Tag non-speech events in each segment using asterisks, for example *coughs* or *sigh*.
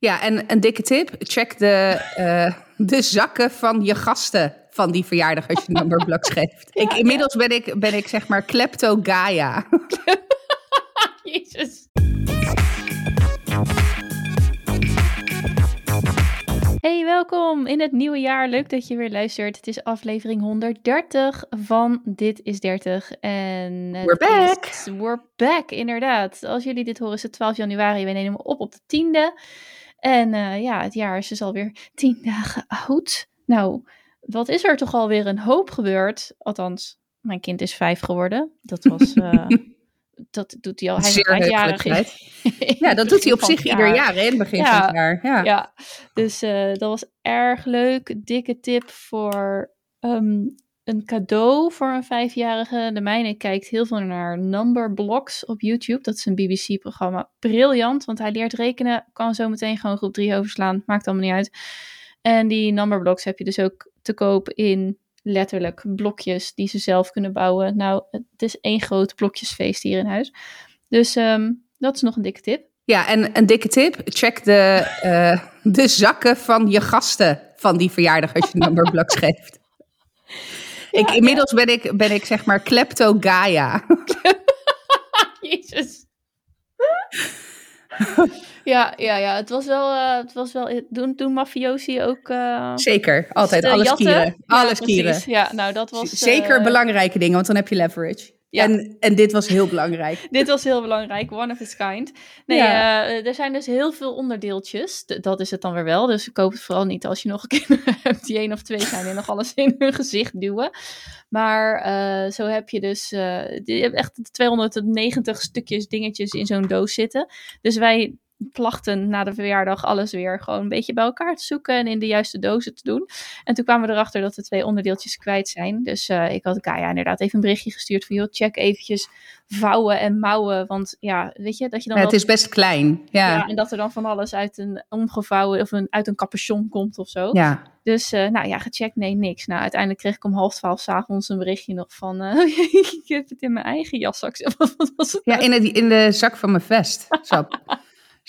Ja, en een dikke tip. Check de, uh, de zakken van je gasten van die verjaardag als je numberbloks *laughs* geeft. Ja, ik, inmiddels ben ik, ben ik zeg maar klepto Gaia. *laughs* Jezus. Hey, welkom in het nieuwe jaar. Leuk dat je weer luistert. Het is aflevering 130 van Dit is 30. En we're back. Is, we're back, inderdaad. Als jullie dit horen is het 12 januari. We nemen op op de 10e. En uh, ja, het jaar is dus alweer 10 *laughs* dagen oud. Nou, wat is er toch alweer een hoop gebeurd? Althans, mijn kind is vijf geworden. Dat was... Uh, *laughs* dat doet hij al. Hij is vijfjarig. *laughs* ja, dat doet hij op zich ieder jaar, in het begin ja, van het jaar. Ja, ja. dus uh, dat was erg leuk. Dikke tip voor um, een cadeau voor een vijfjarige. De mijne kijkt heel veel naar Number Blocks op YouTube. Dat is een BBC-programma. Briljant, want hij leert rekenen. Kan zo meteen gewoon groep 3 overslaan. Maakt allemaal niet uit. En die Number Blocks heb je dus ook te koop in letterlijk blokjes die ze zelf kunnen bouwen. Nou, het is één groot blokjesfeest hier in huis. Dus um, dat is nog een dikke tip. Ja, en een dikke tip. Check de, uh, de zakken van je gasten van die verjaardag als je numberblocks geeft. *laughs* *laughs* ik, inmiddels ben, ik, ben ik zeg maar klepto Gaia. *laughs* Jezus. ja, ja, ja. Het was wel, uh, het was wel doen, doen mafiosi ook... Uh, Zeker, altijd. Alles jatten. kieren. Alles ja, kieren. Ja, nou dat was... Zeker uh, belangrijke dingen, want dan heb je leverage. Ja. En, en dit was heel belangrijk. *laughs* dit was heel belangrijk, one of its kind. Nee, ja. uh, er zijn dus heel veel onderdeeltjes. D dat is het dan weer wel. Dus koop het vooral niet als je nog kinderen *laughs* hebt die één of twee zijn en nog alles in hun gezicht duwen. Maar uh, zo heb je dus uh, je hebt echt 290 stukjes dingetjes in zo'n doos zitten. Dus wij plachten na de verjaardag alles weer gewoon een beetje bij elkaar te zoeken en in de juiste dozen te doen. En toen kwamen we erachter dat we twee onderdeeltjes kwijt zijn. Dus uh, ik had Kaya inderdaad even een berichtje gestuurd van joh, check eventjes vouwen en mouwen. Want ja, weet je, dat je dan... Ja, het is best klein, ja. ja. En dat er dan van alles uit een omgevouwen of een, uit een capuchon komt of zo. Ja. Dus uh, nou ja, gecheckt, nee, niks. Nou, uiteindelijk kreeg ik om half twaalf s'avonds een berichtje nog van... Uh, *laughs* ik heb het in mijn eigen jaszak. *laughs* Wat was het Ja, in, het, in de zak van mijn vest. Zat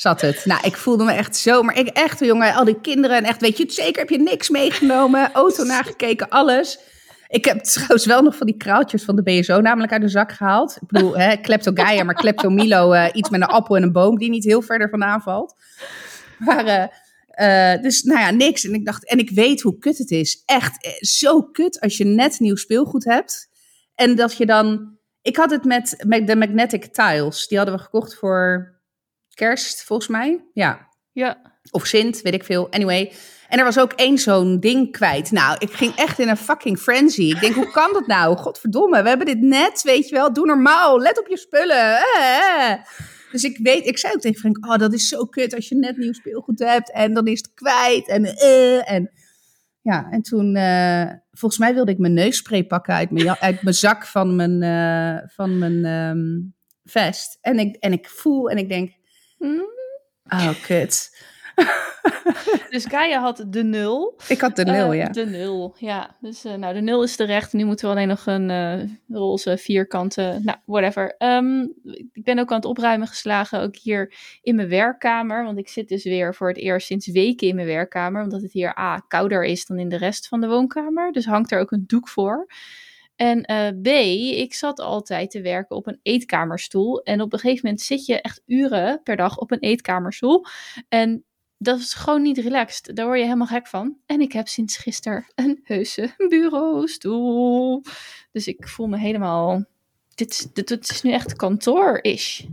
zat het. Nou, ik voelde me echt zo, maar ik echt, jongen, al die kinderen en echt, weet je, zeker heb je niks meegenomen, auto nagekeken, alles. Ik heb trouwens wel nog van die kraaltjes van de BSO namelijk uit de zak gehaald. Ik bedoel, hè, maar Klepto Milo, uh, iets met een appel en een boom die niet heel verder vandaan valt. Maar, uh, uh, dus nou ja, niks. En ik dacht, en ik weet hoe kut het is. Echt zo kut als je net nieuw speelgoed hebt. En dat je dan, ik had het met, met de magnetic tiles. Die hadden we gekocht voor kerst, volgens mij. Ja. Ja. Of Sint, weet ik veel. Anyway. En er was ook één zo'n ding kwijt. Nou, ik ging echt in een fucking frenzy. Ik denk, hoe kan dat nou? Godverdomme, we hebben dit net, weet je wel. Doe normaal, let op je spullen. Eh, eh. Dus ik weet, ik zei ook tegen Frank, oh, dat is zo kut als je net nieuw speelgoed hebt. En dan is het kwijt. En, uh, en ja, en toen, uh, volgens mij wilde ik mijn neusspray pakken uit mijn, uit mijn zak van mijn, uh, van mijn um, vest. En ik, en ik voel en ik denk, Oh, kut. *laughs* dus Gaia had de nul. Ik had de nul, uh, ja. De nul, ja. Dus uh, nou, de nul is terecht. Nu moeten we alleen nog een uh, roze vierkante, nou, whatever. Um, ik ben ook aan het opruimen geslagen, ook hier in mijn werkkamer. Want ik zit dus weer voor het eerst sinds weken in mijn werkkamer. Omdat het hier A, kouder is dan in de rest van de woonkamer. Dus hangt er ook een doek voor. En uh, B, ik zat altijd te werken op een eetkamerstoel. En op een gegeven moment zit je echt uren per dag op een eetkamerstoel. En dat is gewoon niet relaxed. Daar word je helemaal gek van. En ik heb sinds gisteren een heuse bureaustoel. Dus ik voel me helemaal. Dit, dit, is nu echt kantoor-ish.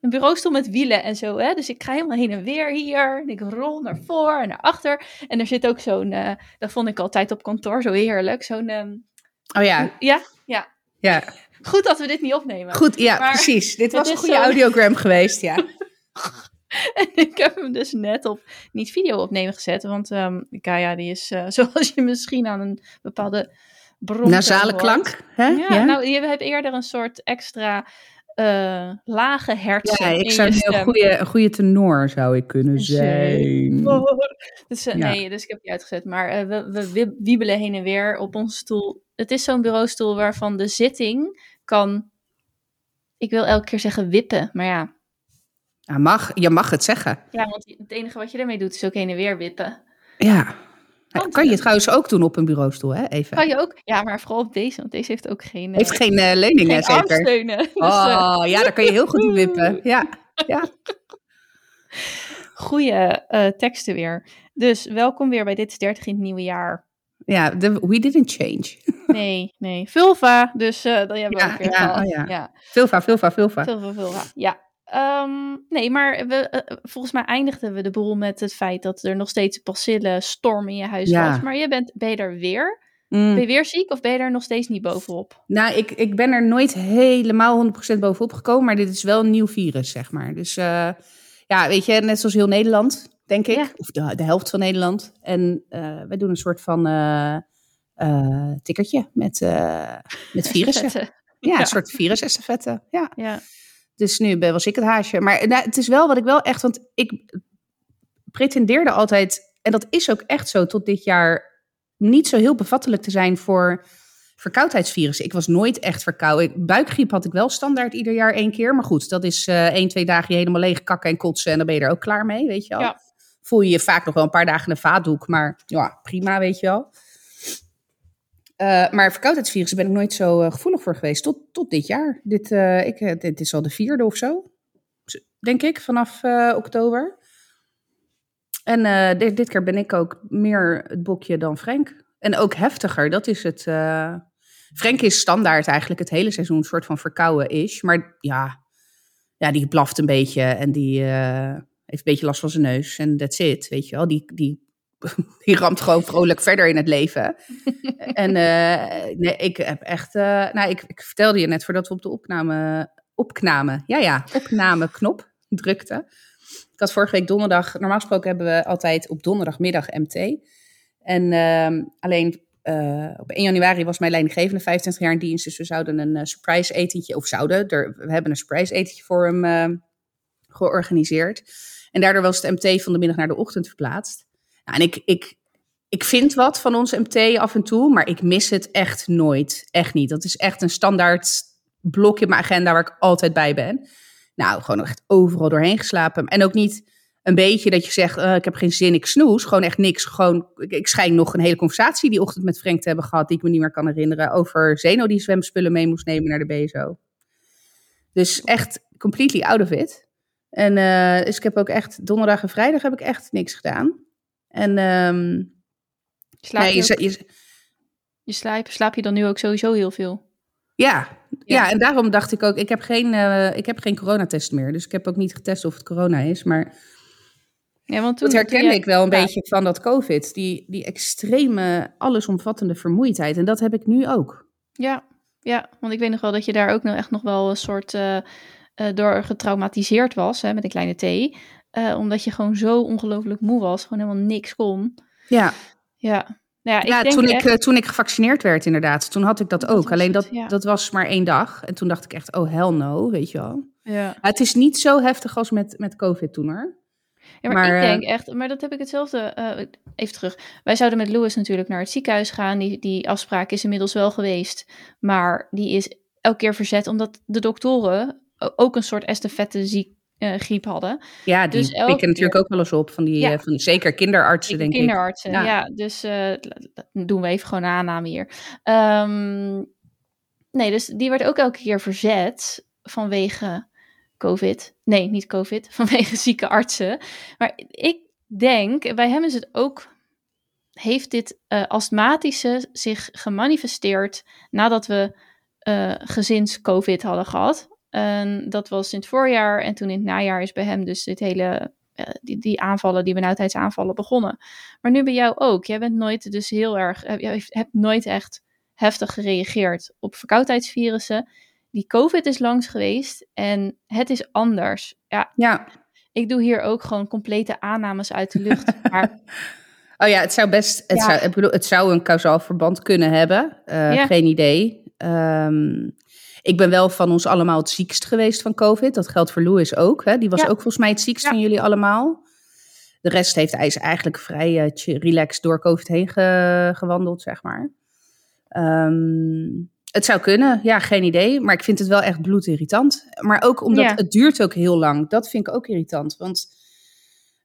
Een bureaustoel met wielen en zo. Hè? Dus ik ga helemaal heen en weer hier. En ik rol naar voor en naar achter. En er zit ook zo'n. Uh, dat vond ik altijd op kantoor zo heerlijk. Zo'n. Um, Oh ja. Ja, ja. Ja. Goed dat we dit niet opnemen. Goed, ja, maar precies. Dit was een goede zo... audiogram geweest, ja. *laughs* en ik heb hem dus net op niet video opnemen gezet, want um, Kaya die is, uh, *laughs* zoals je misschien aan een bepaalde bron Nasale klank, hè? Ja, ja, nou, je hebt eerder een soort extra uh, lage hersen. Ja, ik zou een heel goede, een goede tenor zou ik kunnen zijn. *laughs* Dus uh, ja. nee, dus ik heb die uitgezet. Maar uh, we, we wiebelen heen en weer op onze stoel. Het is zo'n bureaustoel waarvan de zitting kan. Ik wil elke keer zeggen wippen, maar ja. Ja, mag, je mag het zeggen. Ja, want het enige wat je ermee doet is ook heen en weer wippen. Ja. Kan je trouwens ook doen op een bureaustoel, hè? Even. Kan je ook? Ja, maar vooral op deze, want deze heeft ook geen... Heeft geen uh, leuningen, geen zeker? *laughs* Dus, Oh, ja, daar kan je heel goed op *laughs* wippen. Ja, ja. Goeie uh, teksten weer. Dus welkom weer bij Dit is 30 in het nieuwe jaar. Ja, the, we didn't change. *laughs* Nee, nee. Vulva, dus uh, dat hebben we Ja, ook weer ja, oh ja. ja. Vulva, vulva, vulva. Vulva, vulva. Ja. Ehm, nee, maar we, eh, volgens mij eindigden we de boel met het feit dat er nog steeds een storm in je huis Ja. was. Maar je bent, ben je er weer? Mm. Ben je weer ziek of ben je er nog steeds niet bovenop? Nou, ik, ik ben er nooit helemaal 100% bovenop gekomen, maar dit is wel een nieuw virus, zeg maar. Dus eh, ja, weet je, net zoals heel Nederland, denk ik. Ja. Of de, de helft van Nederland. En eh wij doen een soort van eh eh, tikkertje met, eh, met virussen. *laughs* Ja. een soort virusestafette. Ja. Ja. Dus nu ben was ik het haasje. Maar nou, het is wel wat ik wel echt, want ik pretendeerde altijd, en dat is ook echt zo tot dit jaar, niet zo heel bevattelijk te zijn voor verkoudheidsvirussen. Ik was nooit echt verkouden. Ik- Buikgriep had ik wel standaard ieder jaar één keer. Maar goed, dat is eh één, twee dagen je helemaal leeg kakken en kotsen en dan ben je er ook klaar mee, weet je wel. Ja. Voel je je vaak nog wel een paar dagen in een vaatdoek, maar ja, prima, weet je wel. Eh, maar verkoudheidsvirussen ben ik nooit zo eh, gevoelig voor geweest. Tot, tot dit jaar. Dit, eh, ik, dit is al de vierde of zo. Denk ik, vanaf oktober. En dit, dit keer ben ik ook meer het bokje dan Frank. En ook heftiger, dat is het. Frank is standaard eigenlijk het hele seizoen een soort van verkouden is. Maar ja, ja, die blaft een beetje en die heeft een beetje last van zijn neus. En that's it, weet je wel. Die, die, *laughs* die ramt gewoon vrolijk verder in het leven. *laughs* en eh, nee, ik heb echt... eh, nou, ik, ik vertelde je net voordat we op de opname... Opname, ja ja, opnameknop drukte. Ik had vorige week donderdag... Normaal gesproken hebben we altijd op donderdagmiddag MT. En ehm, alleen eh, op 1 januari was mijn leidinggevende 25 jaar in dienst. Dus we zouden een surprise etentje... Of zouden, er, we hebben een surprise etentje voor hem georganiseerd. En daardoor was het MT van de middag naar de ochtend verplaatst. Nou, en ik, ik, ik vind wat van ons MT af en toe, maar ik mis het echt nooit. Echt niet. Dat is echt een standaard blokje in mijn agenda waar ik altijd bij ben. Nou, gewoon echt overal doorheen geslapen. En ook niet een beetje dat je zegt, eh, ik heb geen zin, ik snoes. Gewoon echt niks. Gewoon, ik, ik schijn nog een hele conversatie die ochtend met Frank te hebben gehad, die ik me niet meer kan herinneren, over Zeno die zwemspullen mee moest nemen naar de BSO. Dus echt completely out of it. En eh, dus ik heb ook echt donderdag en vrijdag heb ik echt niks gedaan. En ehm Slaap, nee, je, je, slaap, slaap je dan nu ook sowieso heel veel? ja, ja. Ja. en daarom dacht ik ook, ik heb geen, eh, ik heb geen coronatest meer. Dus ik heb ook niet getest of het corona is. Maar Ja, want toen, dat herkende ik wel een ja. beetje van dat COVID. Die, die extreme, allesomvattende vermoeidheid. En dat heb ik nu ook. Ja, ja, want ik weet nog wel dat je daar ook nog echt nog wel een soort eh, eh, door getraumatiseerd was, hè, met een kleine T. Eh, omdat je gewoon zo ongelooflijk moe was, gewoon helemaal niks kon. Ja, Ja, nou ja, ik ja denk toen, echt, ik, eh, toen ik gevaccineerd werd inderdaad, toen had ik dat Dat ook. Alleen het, dat, ja. dat was maar één dag. En toen dacht ik echt, oh hell no, weet je wel. ja. Maar het is niet zo heftig als met, met COVID toen hoor. Ja, maar, Maar, ik eh, denk echt, maar dat heb ik hetzelfde. eh, even terug. Wij zouden met Louis natuurlijk naar het ziekenhuis gaan. Die, die afspraak is inmiddels wel geweest. Maar die is elke keer verzet omdat de doktoren ook een soort estafette ziek, eh, griep hadden. Ja, die Dus pikken natuurlijk ook wel eens op. Van die, Ja. eh, van die zeker kinderartsen, denk ik. kinderartsen, Ja. ja. dus eh, doen we even gewoon een aanname hier. Ehm, nee, dus die werd ook elke keer verzet vanwege COVID. Nee, niet COVID, *laughs* vanwege zieke artsen. Maar ik denk, bij hem is het ook, heeft dit eh, astmatische zich gemanifesteerd nadat we eh, gezins-COVID hadden gehad. En dat was in het voorjaar en toen in het najaar is bij hem dus dit hele eh, die, die aanvallen, die benauwdheidsaanvallen begonnen. Maar nu bij jou ook. Jij bent nooit dus heel erg, eh, jij hebt nooit echt heftig gereageerd op verkoudheidsvirussen. Die COVID is langs geweest en het is anders. Ja, Ja. ik doe hier ook gewoon complete aannames uit de lucht. *laughs* Maar Oh ja, het zou best. Het, Ja. zou, ik bedoel, het zou een kausaal verband kunnen hebben. Eh, Ja. Geen idee. Ehm, ik ben wel van ons allemaal het ziekst geweest van COVID. Dat geldt voor Louis ook. Hè? Die was Ja. ook volgens mij het ziekst Ja. van jullie allemaal. De rest heeft hij is eigenlijk vrij chill- relaxed door COVID heen ge- gewandeld, zeg maar. Ehm, Het zou kunnen, ja, geen idee. Maar ik vind het wel echt bloedirritant. Maar ook omdat Ja. het duurt ook heel lang. Dat vind ik ook irritant. Want,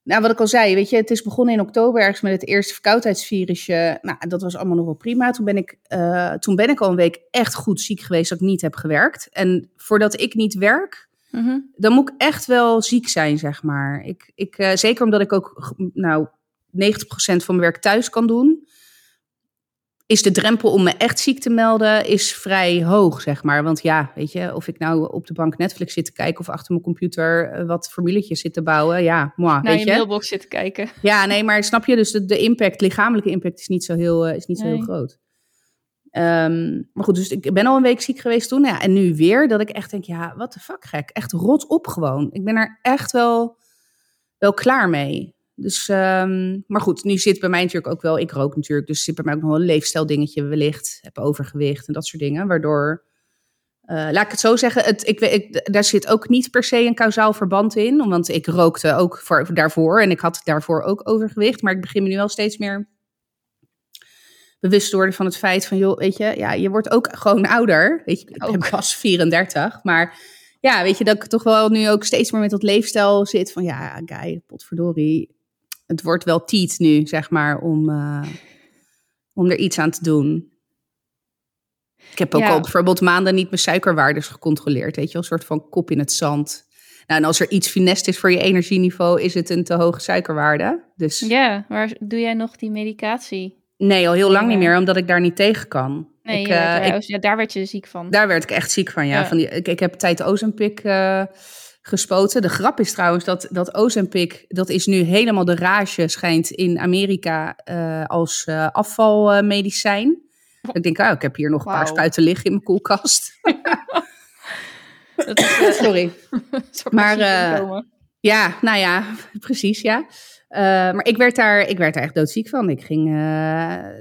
nou, wat ik al zei, weet je, het is begonnen in oktober ergens met het eerste verkoudheidsvirusje. Nou, dat was allemaal nog wel prima. Toen ben ik, eh, toen ben ik al een week echt goed ziek geweest dat ik niet heb gewerkt. En voordat ik niet werk, Mhm. dan moet ik echt wel ziek zijn, zeg maar. Ik, ik, eh, zeker omdat ik ook, nou, 90% van mijn werk thuis kan doen. Is de drempel om me echt ziek te melden is vrij hoog, zeg maar. Want ja, weet je, of ik nou op de bank Netflix zit te kijken of achter mijn computer eh, wat formuletjes zit te bouwen. Ja, moi, Naar weet je je. mailbox zitten kijken. Ja, nee, maar snap je, dus de, de impact, lichamelijke impact is niet zo heel, eh, is niet zo heel groot. Ehm, maar goed, dus ik ben al een week ziek geweest toen. Ja, en nu weer dat ik echt denk, ja, wat de fuck gek. Echt rot op gewoon. Ik ben er echt wel, wel klaar mee. Dus, ehm, maar goed, nu zit bij mij natuurlijk ook wel, ik rook natuurlijk, dus zit bij mij ook nog wel een leefstijldingetje wellicht. Heb overgewicht en dat soort dingen, waardoor... eh, laat ik het zo zeggen, het, ik, ik, daar zit ook niet per se een kausaal verband in. Want ik rookte ook voor, daarvoor en ik had daarvoor ook overgewicht. Maar ik begin me nu wel steeds meer bewust te worden van het feit van, joh, weet je, ja, je wordt ook gewoon ouder. Weet je, ik ben pas 34, maar ja, weet je, dat ik toch wel nu ook steeds meer met dat leefstijl zit van, ja, guy, potverdorie, het wordt wel tijd nu, zeg maar, om, eh, om er iets aan te doen. Ik heb ook Ja. al bijvoorbeeld maanden niet mijn suikerwaardes gecontroleerd, weet je een soort van kop in het zand. Nou, en als er iets funest is voor je energieniveau, is het een te hoge suikerwaarde. Dus Ja, maar doe jij nog die medicatie? nee, al heel lang niet Ja. meer, omdat ik daar niet tegen kan. Nee, ik, werd eh, ik- ja, daar werd je ziek van. daar werd ik echt ziek van, ja. Ja. Van die, ik, ik heb tijd Ozempic eh, gespoten. De grap is trouwens dat, dat Ozempic, dat is nu helemaal de rage, schijnt in Amerika eh, als eh, afvalmedicijn. Ik denk, oh, ik heb hier nog een paar spuiten liggen in mijn koelkast. *laughs* Dat is, eh, Sorry. *laughs* Maar. Ja, nou ja, *laughs* precies, ja. Maar ik werd, daar, ik werd daar echt doodziek van. Ik ging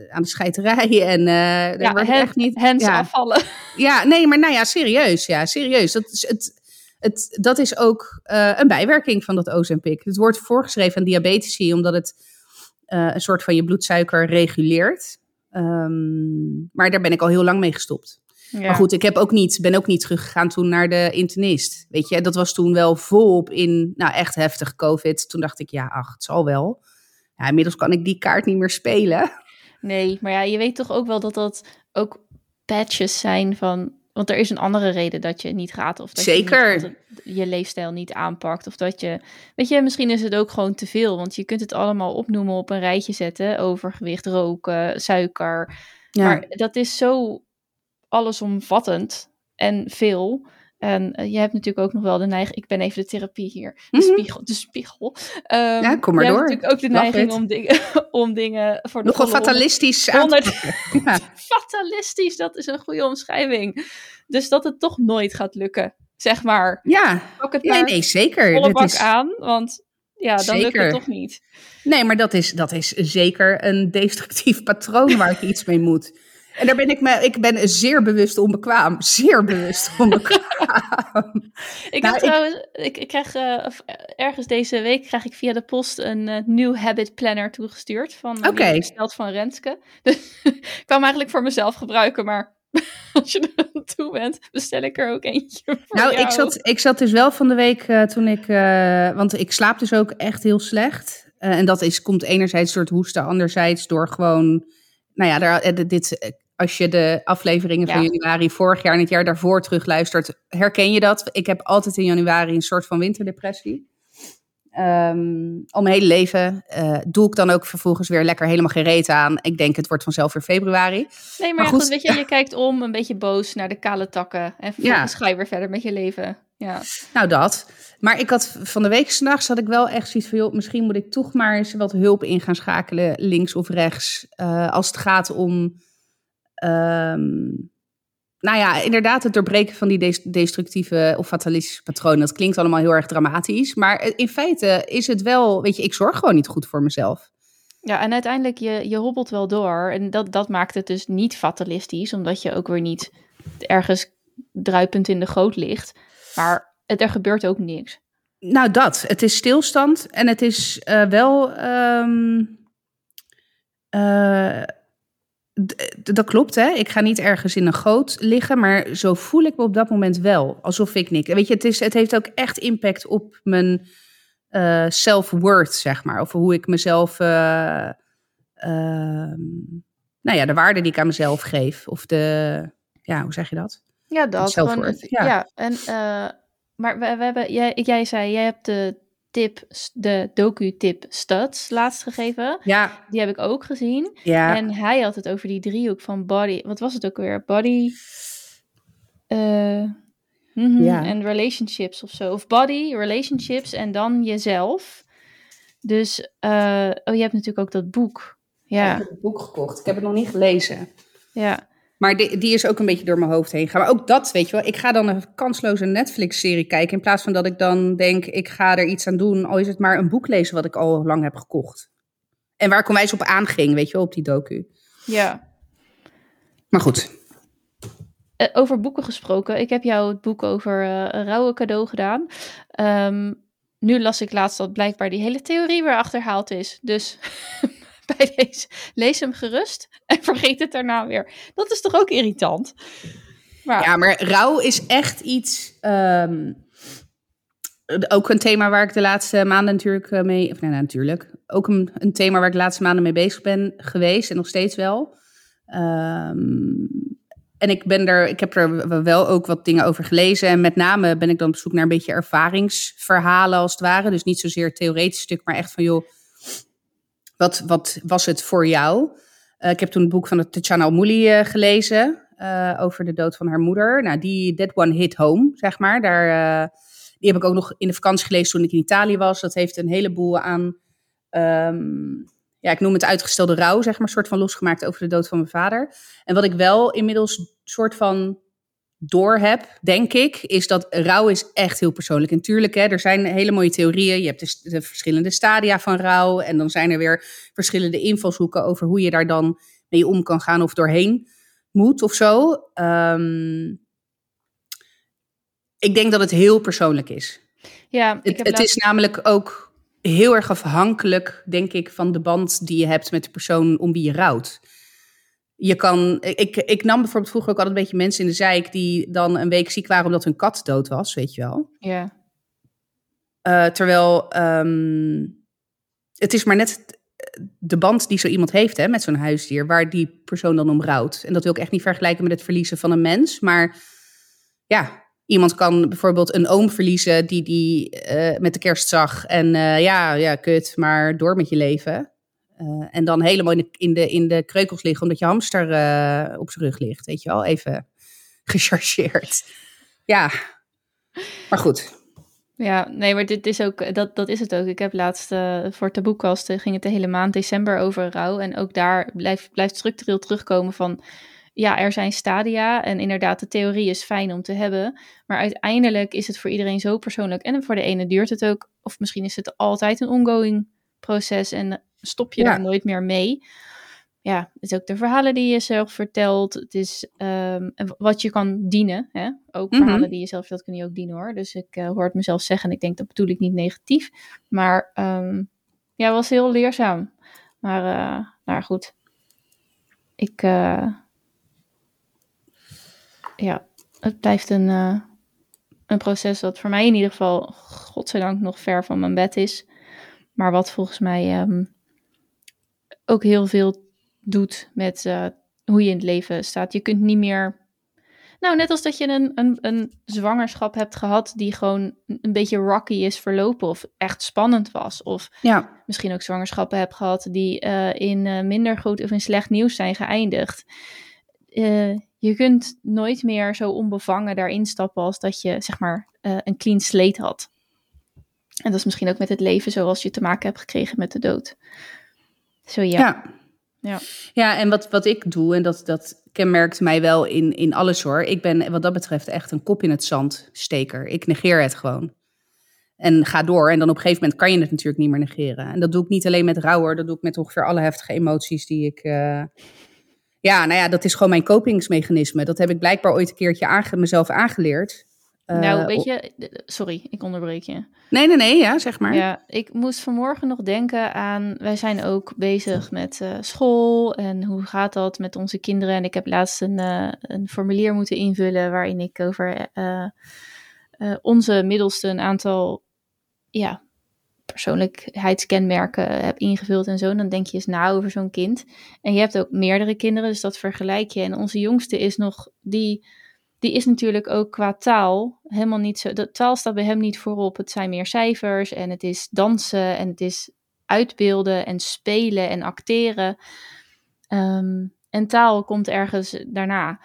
aan de scheiterij en eh daar ja, werd ik hen- echt niet... ja. afvallen. Ja, nee, maar nou ja, serieus. Ja, serieus. Dat is, het, het, dat is ook eh, een bijwerking van dat Ozempic. Het wordt voorgeschreven aan diabetici omdat het eh, een soort van je bloedsuiker reguleert. Ehm, maar daar ben ik al heel lang mee gestopt. Ja. Maar goed, ik heb ook niet, ben ook niet teruggegaan toen naar de internist. Weet je, dat was toen wel volop in, nou echt heftig COVID. Toen dacht ik, ja, ach, het zal wel. Ja, inmiddels kan ik die kaart niet meer spelen. Nee, maar ja, je weet toch ook wel dat dat ook patches zijn van... Want er is een andere reden dat je niet gaat. Of dat Zeker. Je, niet, je leefstijl niet aanpakt. Of dat je... Weet je, misschien is het ook gewoon te veel. Want je kunt het allemaal opnoemen, op een rijtje zetten. Overgewicht, roken, suiker. Ja, Maar dat is zo allesomvattend en veel. En eh, je hebt natuurlijk ook nog wel de neiging... Ik ben even de therapie hier. De Mhm. spiegel. De spiegel. Ehm, Ja, kom maar je door. hebt natuurlijk ook de neiging om dingen, *laughs* om dingen voor de nogal fatalistisch aan te 100 pakken. Ja. *laughs* fatalistisch, dat is een goede omschrijving. Dus dat het toch nooit gaat lukken, zeg maar. Ja, Pak het nee, nee, zeker. volle bak is, aan, want ja, dan lukt het toch niet. nee, maar dat is, dat is zeker een destructief patroon waar ik iets mee moet. En daar ben ik me, ik ben zeer bewust onbekwaam. Zeer bewust *laughs* onbekwaam. Ik Nou, heb ik- trouwens, ik, ik krijg eh, ergens deze week krijg ik via de post een eh, New Habit Planner toegestuurd van besteld van Renske. *laughs* Dus ik kwam eigenlijk voor mezelf gebruiken, maar *laughs* als je er aan toe bent, bestel ik er ook eentje voor Nou, jou. ik zat, ik zat dus wel van de week eh, toen ik. want ik slaap dus ook echt heel slecht. En dat is, komt enerzijds door het hoesten, anderzijds door gewoon. Nou ja, daar, dit, als je de afleveringen van Ja. januari vorig jaar en het jaar daarvoor terugluistert, herken je dat. Ik heb altijd in januari een soort van winterdepressie. Ehm, al mijn hele leven eh, doe ik dan ook vervolgens weer lekker helemaal geen reet aan. Ik denk het wordt vanzelf weer februari. Nee, maar, Maar ja, goed. goed, weet je, je kijkt om, een beetje boos naar de kale takken. En vervolgens ga je weer verder met je leven. Ja, Nou, dat. Maar ik had van de week s'nachts had ik wel echt zoiets van... Joh, misschien moet ik toch maar eens wat hulp in gaan schakelen, links of rechts. eh, als het gaat om... ehm, nou ja, inderdaad het doorbreken van die des- destructieve of fatalistische patronen. Dat klinkt allemaal heel erg dramatisch. Maar in feite is het wel... Weet je, ik zorg gewoon niet goed voor mezelf. ja en uiteindelijk, je, je hobbelt wel door. En dat, dat maakt het dus niet fatalistisch, omdat je ook weer niet ergens druipend in de goot ligt. Maar het, er gebeurt ook niks. Nou, dat. Het is stilstand en het is eh, wel. D- dat klopt, hè? Ik ga niet ergens in een goot liggen, maar zo voel ik me op dat moment wel. Alsof ik niks. Weet je, het, is, het heeft ook echt impact op mijn eh, self-worth, zeg maar. Of hoe ik mezelf. eh, ehm, nou ja, de waarde die ik aan mezelf geef. Of de. Ja, hoe zeg je dat? Ja, dat. Gewoon, ja. ja. en, eh, maar we, we hebben, jij, jij zei, jij hebt de tip, de docu-tip Studs laatst gegeven. Ja, Die heb ik ook gezien. ja. En hij had het over die driehoek van body. Wat was het ook weer? Body. eh, mhm, Ja. En relationships of zo. Of body, relationships en dan jezelf. Dus, eh, oh, je hebt natuurlijk ook dat boek. Ik Ja, heb het boek gekocht. Ik heb het nog niet gelezen. ja. Maar die, die is ook een beetje door mijn hoofd heen gaan. Maar ook dat, weet je wel. Ik ga dan een kansloze Netflix-serie kijken. In plaats van dat ik dan denk, ik ga er iets aan doen. Al is het maar een boek lezen wat ik al lang heb gekocht. En waar ik onwijs op aanging, weet je wel, op die docu. ja. Maar goed. Eh, over boeken gesproken. Ik heb jou het boek over eh, een rouwen cadeau gedaan. Ehm, nu las ik laatst dat blijkbaar die hele theorie weer achterhaald is. Dus *laughs* *laughs* bij deze, lees hem gerust en *laughs* vergeet het daarna weer. Dat is toch ook irritant? Ja, maar rouw is echt iets... ehm, ook een thema waar ik de laatste maanden natuurlijk eh, mee... Of nee, natuurlijk. Ook een, een thema waar ik de laatste maanden mee bezig ben geweest. En nog steeds wel. Ehm, en ik, ben er, ik heb er wel ook wat dingen over gelezen. En met name ben ik dan op zoek naar een beetje ervaringsverhalen als het ware. Dus niet zozeer theoretisch stuk, maar echt van joh, wat, wat was het voor jou? Eh, ik heb toen het boek van Tatjana Almouli eh, gelezen eh, over de dood van haar moeder. Nou, die That One Hit Home, zeg maar. Daar, die heb ik ook nog in de vakantie gelezen toen ik in Italië was. Dat heeft een heleboel aan, ehm, ja, ik noem het uitgestelde rouw, zeg maar, soort van losgemaakt over de dood van mijn vader. En wat ik wel inmiddels soort van door heb, denk ik, is dat rouw is echt heel persoonlijk. En tuurlijk, hè, er zijn hele mooie theorieën. Je hebt de, de verschillende stadia van rouw. En dan zijn er weer verschillende invalshoeken over hoe je daar dan mee om kan gaan of doorheen moet of zo. Ehm, ik denk dat het heel persoonlijk is. ja, Het, is namelijk ook heel erg afhankelijk, denk ik, van de band die je hebt met de persoon om wie je rouwt. Je kan, ik, ik nam bijvoorbeeld vroeger ook altijd een beetje mensen in de zeik die dan een week ziek waren omdat hun kat dood was, weet je wel. Ja, Eh, terwijl ehm, het is maar net de band die zo iemand heeft hè, met zo'n huisdier, waar die persoon dan om rouwt. En dat wil ik echt niet vergelijken met het verliezen van een mens. Maar ja, iemand kan bijvoorbeeld een oom verliezen die die eh, met de kerst zag. En eh, ja, ja, kut, maar door met je leven. Eh, en dan helemaal in de, in, de, in de kreukels liggen omdat je hamster eh, op zijn rug ligt. Weet je wel, even *laughs* gechargeerd. Ja, maar goed. Ja, nee, maar dit is ook, dat, dat is het ook. Ik heb laatst eh, voor Taboekast eh, ging het de hele maand december over rouw. En ook daar blijft, blijft structureel terugkomen van, ja, er zijn stadia. En inderdaad, de theorie is fijn om te hebben. Maar uiteindelijk is het voor iedereen zo persoonlijk. En voor de ene duurt het ook, of misschien is het altijd een ongoing proces. En stop je Ja. daar nooit meer mee. Ja, het is ook de verhalen die je zelf vertelt. Het is ehm, wat je kan dienen. Hè? Ook Mhm. verhalen die je zelf vertelt, kun je ook dienen hoor. Dus ik eh, hoor het mezelf zeggen en ik denk dat bedoel ik niet negatief. Maar ehm, ja, was heel leerzaam. Maar eh, nou goed. Ik, eh, ja, het blijft een, een proces dat voor mij in ieder geval, godzijdank, nog ver van mijn bed is. Maar wat volgens mij ehm, ook heel veel doet met eh, hoe je in het leven staat. Je kunt niet meer. Nou, net als dat je een, een, een zwangerschap hebt gehad die gewoon een beetje rocky is verlopen of echt spannend was. Of Ja, misschien ook zwangerschappen hebt gehad die eh, in eh, minder goed of in slecht nieuws zijn geëindigd. Je kunt nooit meer zo onbevangen daarin stappen als dat je zeg maar een clean slate had. En dat is misschien ook met het leven zoals je te maken hebt gekregen met de dood. Zo ja. ja. Ja. Ja, en wat, wat ik doe, en dat, dat kenmerkt mij wel in, in alles hoor. Ik ben wat dat betreft echt een kop in het zand steker. Ik negeer het gewoon. En ga door. En dan op een gegeven moment kan je het natuurlijk niet meer negeren. En dat doe ik niet alleen met rouw hoor. Dat doe ik met ongeveer alle heftige emoties die ik... eh, Ja, nou ja, dat is gewoon mijn kopingsmechanisme. Dat heb ik blijkbaar ooit een keertje aange mezelf aangeleerd. Nou, Eh, weet je, sorry, ik onderbreek je. Nee, nee, nee, ja, zeg maar. Ja, ik moest vanmorgen nog denken aan. Wij zijn ook bezig met eh, school en hoe gaat dat met onze kinderen. En ik heb laatst een, eh, een formulier moeten invullen waarin ik over onze middelste een aantal ja, persoonlijkheidskenmerken heb ingevuld en zo. Dan denk je eens na over zo'n kind. En je hebt ook meerdere kinderen, dus dat vergelijk je. En onze jongste is nog, die, die is natuurlijk ook qua taal helemaal niet zo. De taal staat bij hem niet voorop. Het zijn meer cijfers en het is dansen en het is uitbeelden en spelen en acteren. Ehm, en taal komt ergens daarna.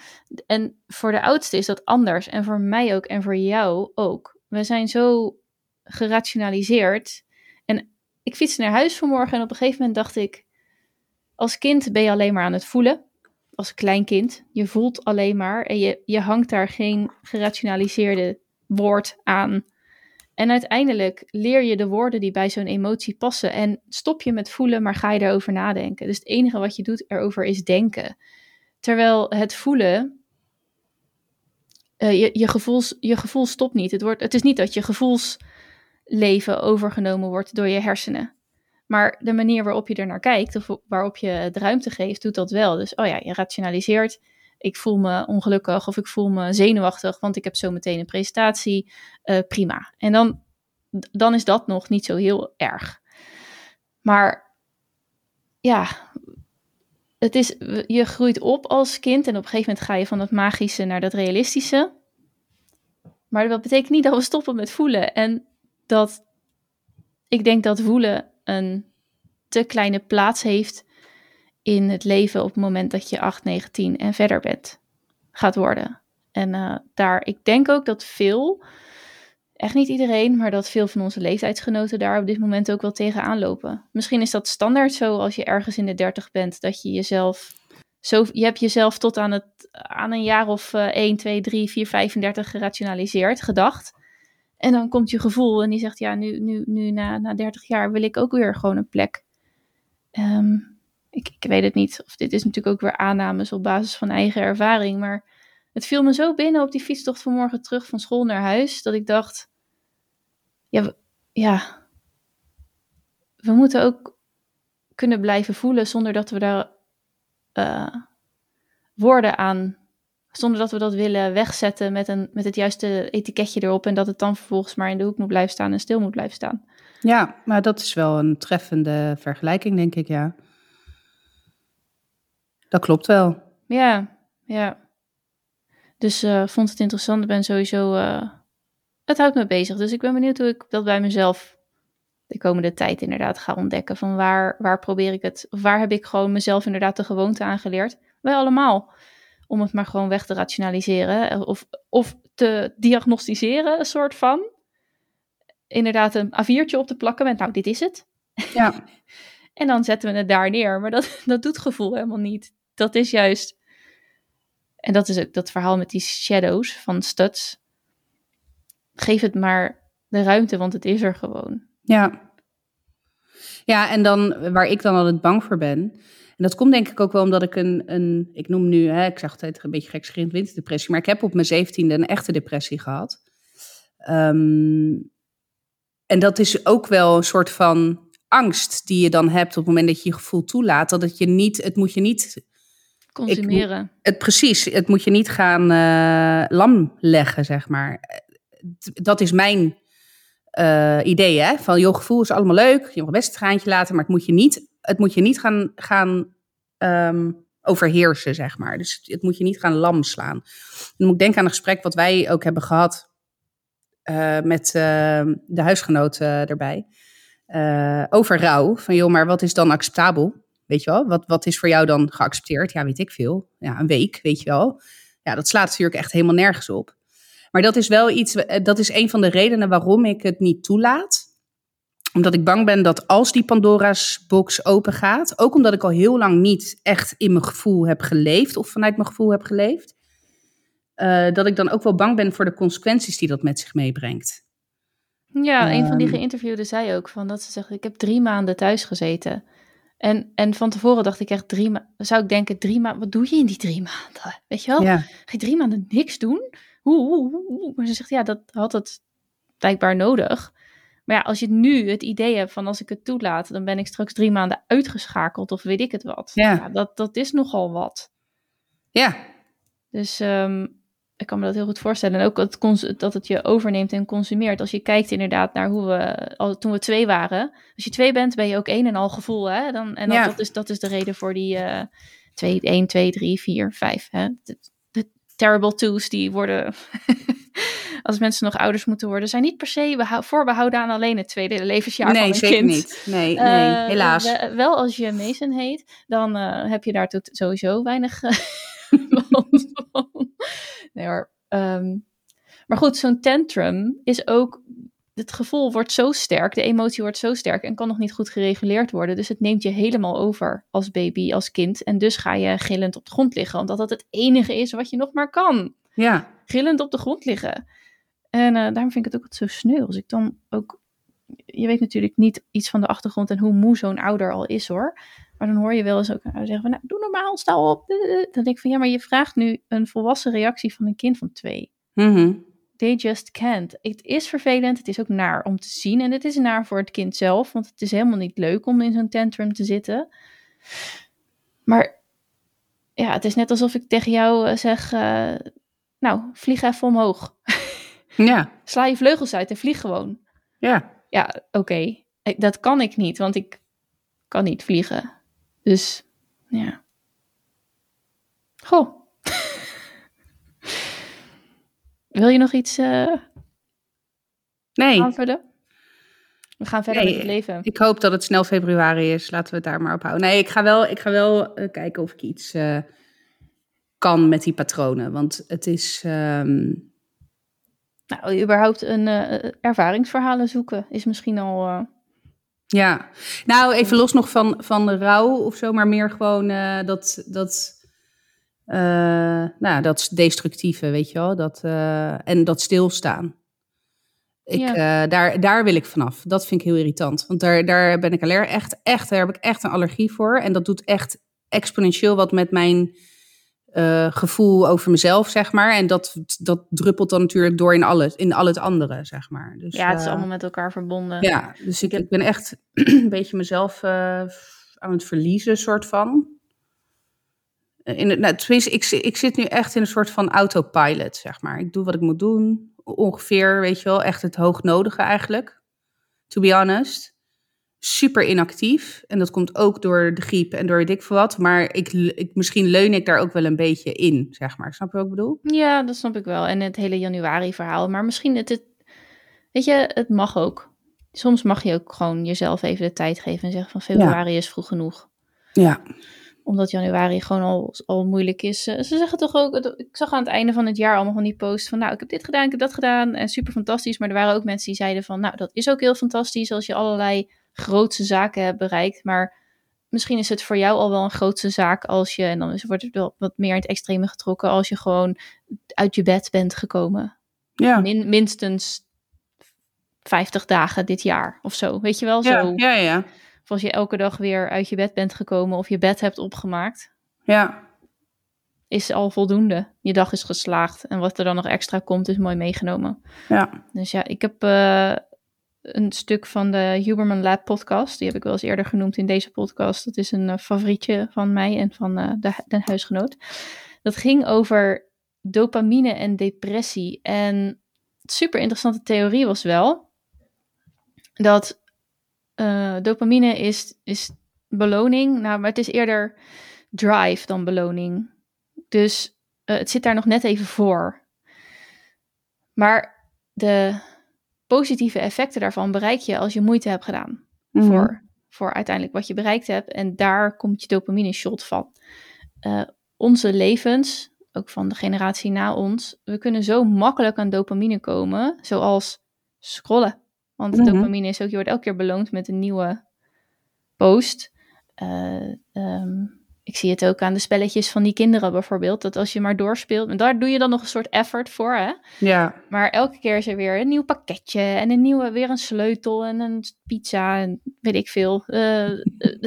En voor de oudste is dat anders. En voor mij ook en voor jou ook. We zijn zo gerationaliseerd. En ik fietste naar huis vanmorgen en op een gegeven moment dacht ik... Als kind ben je alleen maar aan het voelen. Als klein kind. Je voelt alleen maar en je, je hangt daar geen gerationaliseerde woord aan. En uiteindelijk leer je de woorden die bij zo'n emotie passen. En stop je met voelen, maar ga je erover nadenken. Dus het enige wat je doet erover is denken. Terwijl het voelen, eh, je, je, gevoels, je gevoel stopt niet. Het, wordt, het is niet dat je gevoelsleven overgenomen wordt door je hersenen. Maar de manier waarop je er naar kijkt, of waarop je het ruimte geeft, doet dat wel. Dus, oh ja, je rationaliseert. Ik voel me ongelukkig of ik voel me zenuwachtig, want ik heb zo meteen een presentatie. Eh, prima. En dan, dan is dat nog niet zo heel erg. Maar ja, het is, je groeit op als kind en op een gegeven moment ga je van dat magische naar dat realistische. Maar dat betekent niet dat we stoppen met voelen. En dat ik denk dat voelen een te kleine plaats heeft in het leven op het moment dat je 8, 9, 10 en verder bent, gaat worden. En uh, daar, ik denk ook dat veel, echt niet iedereen, maar dat veel van onze leeftijdsgenoten daar op dit moment ook wel tegenaan lopen. Misschien is dat standaard zo als je ergens in de 30 bent, dat je jezelf zo, je hebt jezelf tot aan, het, aan een jaar of uh, 1, 2, 3, 4, 35 gerationaliseerd, gedacht. En dan komt je gevoel en die zegt, ja, nu, nu, nu na, na 30 jaar wil ik ook weer gewoon een plek. Um, ik, ik weet het niet, of dit is natuurlijk ook weer aannames op basis van eigen ervaring, maar het viel me zo binnen op die fietstocht vanmorgen terug van school naar huis, dat ik dacht, ja, ja, we moeten ook kunnen blijven voelen zonder dat we daar uh, woorden aan, zonder dat we dat willen wegzetten met, een, met het juiste etiketje erop en dat het dan vervolgens maar in de hoek moet blijven staan en stil moet blijven staan. Ja, maar dat is wel een treffende vergelijking, denk ik, ja. Dat klopt wel. Ja, ja. Dus uh, vond het interessant. Ik ben sowieso. Uh, het houdt me bezig. Dus ik ben benieuwd hoe ik dat bij mezelf de komende tijd inderdaad ga ontdekken. Van waar, waar probeer ik het? Of waar heb ik gewoon mezelf inderdaad de gewoonte aangeleerd? Wij allemaal. Om het maar gewoon weg te rationaliseren. Of, of te diagnosticeren, een soort van. Inderdaad, een A4'tje op te plakken met, nou, dit is het. Ja. *laughs* en dan zetten we het daar neer. Maar dat, *laughs* dat doet gevoel helemaal niet. Dat is juist. En dat is ook dat verhaal met die shadows van studs. Geef het maar de ruimte, want het is er gewoon. Ja. Ja, en dan waar ik dan altijd bang voor ben. En dat komt denk ik ook wel omdat ik een, een ik noem nu, hè, ik zeg altijd een beetje gekschreeuwd winterdepressie, maar ik heb op mijn zeventiende een echte depressie gehad. Um, en dat is ook wel een soort van angst die je dan hebt op het moment dat je je gevoel toelaat. Dat het je niet, het moet je niet consumeren. Ik, het, precies, het moet je niet gaan uh, lam leggen, zeg maar. Dat is mijn uh, idee, hè? Van, joh, gevoel is allemaal leuk, je mag best een traantje laten, maar het moet je niet, het moet je niet gaan, gaan um, overheersen, zeg maar. Dus het moet je niet gaan lam slaan. Dan moet ik denken aan een gesprek wat wij ook hebben gehad uh, met uh, de huisgenoot uh, erbij. over rouw. Van joh, maar wat is dan acceptabel? Weet je wel? Wat, wat is voor jou dan geaccepteerd? Ja, weet ik veel. Ja, een week, weet je wel. Ja, dat slaat natuurlijk echt helemaal nergens op. Maar dat is wel iets, dat is een van de redenen waarom ik het niet toelaat. Omdat ik bang ben dat als die Pandora's box open gaat, ook omdat ik al heel lang niet echt in mijn gevoel heb geleefd of vanuit mijn gevoel heb geleefd, uh, dat ik dan ook wel bang ben voor de consequenties die dat met zich meebrengt. Ja, een van die geïnterviewden zei ook van dat ze zegt: Ik heb drie maanden thuis gezeten. En, en van tevoren dacht ik echt drie maanden. Zou ik denken, drie maanden, wat doe je in die drie maanden? Weet je wel? Ja. Ga je drie maanden niks doen? hoe, hoe, hoe, hoe? Maar ze zegt, ja, dat had het blijkbaar nodig. Maar ja, als je nu het idee hebt van als ik het toelaat, dan ben ik straks drie maanden uitgeschakeld of weet ik het wat. Ja. dat, dat is nogal wat. Ja, Dus ehm, ik kan me dat heel goed voorstellen. En ook dat, cons- dat het je overneemt en consumeert. Als je kijkt inderdaad naar hoe we, al, toen we twee waren. Als je twee bent, ben je ook één en al gevoel. Hè? Dan, en dan, Ja. dat, is, dat is de reden voor die eh twee, één, twee, drie, vier, vijf. Hè? De terrible twos die worden... *laughs* als mensen nog ouders moeten worden, zijn niet per se behou- voorbehouden aan alleen het tweede levensjaar van nee, een zeker kind. niet. Nee, nee, Eh, helaas. we- wel als je Mason heet, dan eh, heb je daar tot sowieso weinig eh, *laughs* van. Nee hoor. Ehm, maar goed, zo'n tantrum is ook... Het gevoel wordt zo sterk, de emotie wordt zo sterk en kan nog niet goed gereguleerd worden. Dus het neemt je helemaal over als baby, als kind. En dus ga je gillend op de grond liggen, omdat dat het enige is wat je nog maar kan Ja, gillend op de grond liggen. En eh, daarom vind ik het ook zo sneu. Als ik dan ook. Je weet natuurlijk niet iets van de achtergrond en hoe moe zo'n ouder al is hoor. Maar dan hoor je wel eens ook zeggen van, nou, doe normaal, sta op. Dan denk ik van, ja, maar je vraagt nu een volwassen reactie van een kind van twee. mhm. They just can't. Het is vervelend, het is ook naar om te zien. En het is naar voor het kind zelf, want het is helemaal niet leuk om in zo'n tantrum te zitten. Maar ja, het is net alsof ik tegen jou eh, zeg, eh, nou, vlieg even omhoog. *laughs* ja, Sla je vleugels uit en vlieg gewoon. ja. Ja, oké. Ik- Dat kan ik niet, want ik kan niet vliegen. Dus, ja. Goh. Wil je nog iets eh Nee, aanvullen? We gaan verder Nee, met het leven. ik hoop dat het snel februari is. Laten we het daar maar op houden. Nee, ik ga wel, ik ga wel eh, kijken of ik iets eh, kan met die patronen. Want het is... ehm, Nou, überhaupt een ervaringsverhalen zoeken is misschien al... Ja, nou even los nog van, van de rouw of zo, maar meer gewoon dat, dat, nou, dat destructieve, weet je wel, dat, eh, en dat stilstaan. Ik, Ja. eh, daar, daar wil ik vanaf. Dat vind ik heel irritant, want daar, daar ben ik aller, echt, echt, daar heb ik echt een allergie voor. En dat doet echt exponentieel wat met mijn eh, gevoel over mezelf, zeg maar. En dat, dat druppelt dan natuurlijk door in, alles, in al het andere, zeg maar. Dus, ja, het is eh, allemaal met elkaar verbonden. ja, dus ik, heb- ik ben echt *clears throat* een beetje mezelf eh, aan het verliezen, soort van. In het, nou, tenminste, ik, ik zit nu echt in een soort van autopilot, zeg maar. Ik doe wat ik moet doen, ongeveer, weet je wel, echt het hoognodige eigenlijk. To be honest. Super inactief. En dat komt ook door de griep en door weet ik veel wat. Maar ik, ik, misschien leun ik daar ook wel een beetje in, zeg maar. Snap je wat ik bedoel? Ja, dat snap ik wel. En het hele januari-verhaal. Maar misschien, het, het, weet je, het mag ook. Soms mag je ook gewoon jezelf even de tijd geven en zeggen van februari is vroeg genoeg. Ja. Omdat januari gewoon al, al moeilijk is. Eh, Ze zeggen toch ook, ik zag aan het einde van het jaar allemaal van die posts van, nou, ik heb dit gedaan, ik heb dat gedaan en super fantastisch. Maar er waren ook mensen die zeiden van, nou, dat is ook heel fantastisch als je allerlei grootse zaken hebt bereikt. Maar misschien is het voor jou al wel een grootse zaak als je, en dan is, wordt het wel wat meer in het extreme getrokken, als je gewoon uit je bed bent gekomen. Ja. Min, minstens 50 dagen dit jaar of zo. Weet je wel, zo. Ja, ja, ja. Als je elke dag weer uit je bed bent gekomen of je bed hebt opgemaakt, Ja, is al voldoende. Je dag is geslaagd en wat er dan nog extra komt is mooi meegenomen. ja. Dus ja, ik heb eh, een stuk van de Huberman Lab podcast. Die heb ik wel eens eerder genoemd in deze podcast. Dat is een eh, favorietje van mij en van eh, de, de huisgenoot. Dat ging over dopamine en depressie. En super interessante theorie was wel dat eh, dopamine is, is beloning. Nou, maar het is eerder drive dan beloning. Dus eh, het zit daar nog net even voor. Maar de positieve effecten daarvan bereik je als je moeite hebt gedaan. Mhm. Voor, voor uiteindelijk wat je bereikt hebt. En daar komt je dopamine shot van. Eh, onze levens, ook van de generatie na ons, we kunnen zo makkelijk aan dopamine komen, zoals scrollen. Want Mhm. dopamine is ook, je wordt elke keer beloond met een nieuwe post. Eh, ehm, ik zie het ook aan de spelletjes van die kinderen bijvoorbeeld. Dat als je maar doorspeelt, en daar doe je dan nog een soort effort voor, hè? Ja, Maar elke keer is er weer een nieuw pakketje en een nieuwe, weer een sleutel en een pizza en weet ik veel. Eh, eh,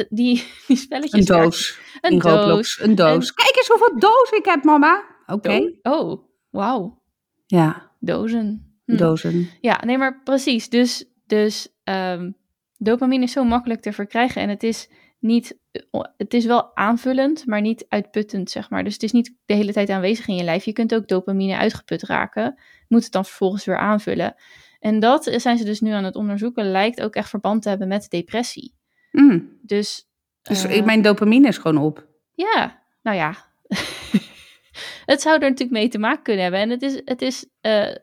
die, *laughs* die spelletjes. een doos. Een doos. Roblox. Een doos. Kijk eens hoeveel doos ik heb, mama. Oké. Oh, oh, wauw. Ja, Dozen. Hm. dozen. Ja, nee, maar precies. Dus, dus ehm, dopamine is zo makkelijk te verkrijgen. En het is niet, het is wel aanvullend, maar niet uitputtend, zeg maar. Dus het is niet de hele tijd aanwezig in je lijf. Je kunt ook dopamine uitgeput raken. Moet het dan vervolgens weer aanvullen. En dat zijn ze dus nu aan het onderzoeken. Lijkt ook echt verband te hebben met depressie. Mm. Dus, Dus eh, mijn dopamine is gewoon op. ja, nou ja. *laughs* het zou er natuurlijk mee te maken kunnen hebben. En het is, het is eh,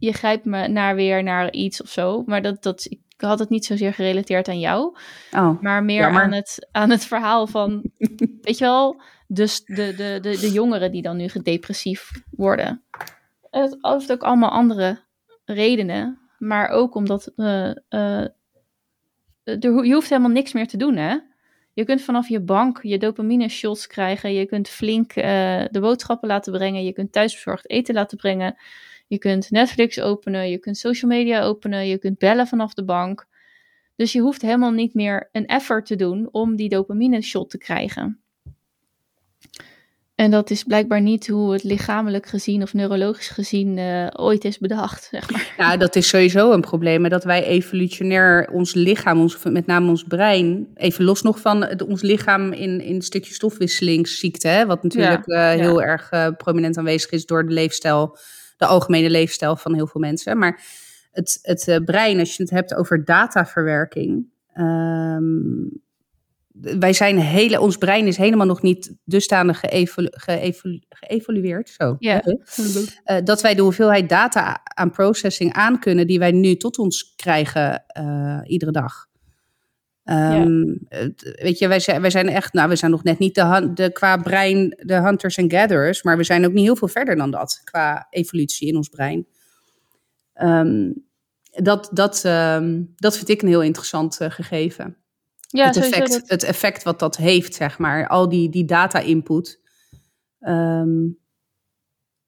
je grijpt me naar weer naar iets of zo. Maar dat, dat, ik had het niet zozeer gerelateerd aan jou. Oh, Maar meer Jammer. aan het, aan het verhaal van, *laughs* weet je wel, dus de, de, de, de jongeren die dan nu depressief worden. Het heeft ook allemaal andere redenen. Maar ook omdat eh, eh, er, je hoeft helemaal niks meer te doen, hè? Je kunt vanaf je bank je dopamine shots krijgen. Je kunt flink eh, de boodschappen laten brengen. Je kunt thuisbezorgd eten laten brengen. Je kunt Netflix openen. Je kunt social media openen. Je kunt bellen vanaf de bank. Dus je hoeft helemaal niet meer een effort te doen om die dopamine shot te krijgen. En dat is blijkbaar niet hoe het lichamelijk gezien of neurologisch gezien eh, ooit is bedacht, zeg maar. Ja, dat is sowieso een probleem. Dat wij evolutionair ons lichaam, ons, met name ons brein, even los nog van het, ons lichaam in, in een stukje stofwisselingsziekte, hè, wat natuurlijk eh, heel erg eh, prominent aanwezig is door de leefstijl, de algemene leefstijl van heel veel mensen. Maar het, het eh, brein, als je het hebt over dataverwerking, ehm, wij zijn hele, ons brein is helemaal nog niet dusdanig geëvolu- geëvolu- geëvolueerd. Zo. Eh, dat wij de hoeveelheid data aan processing aankunnen die wij nu tot ons krijgen eh, iedere dag. Ehm, het- Weet je, wij zijn, wij zijn echt, nou, we zijn nog net niet de, de qua brein de hunters en gatherers, maar we zijn ook niet heel veel verder dan dat qua evolutie in ons brein. Ehm, dat, dat, ehm, dat vind ik een heel interessant eh, gegeven Ja, het, effect, dat- het effect wat dat heeft, zeg maar. Al die, die data-input.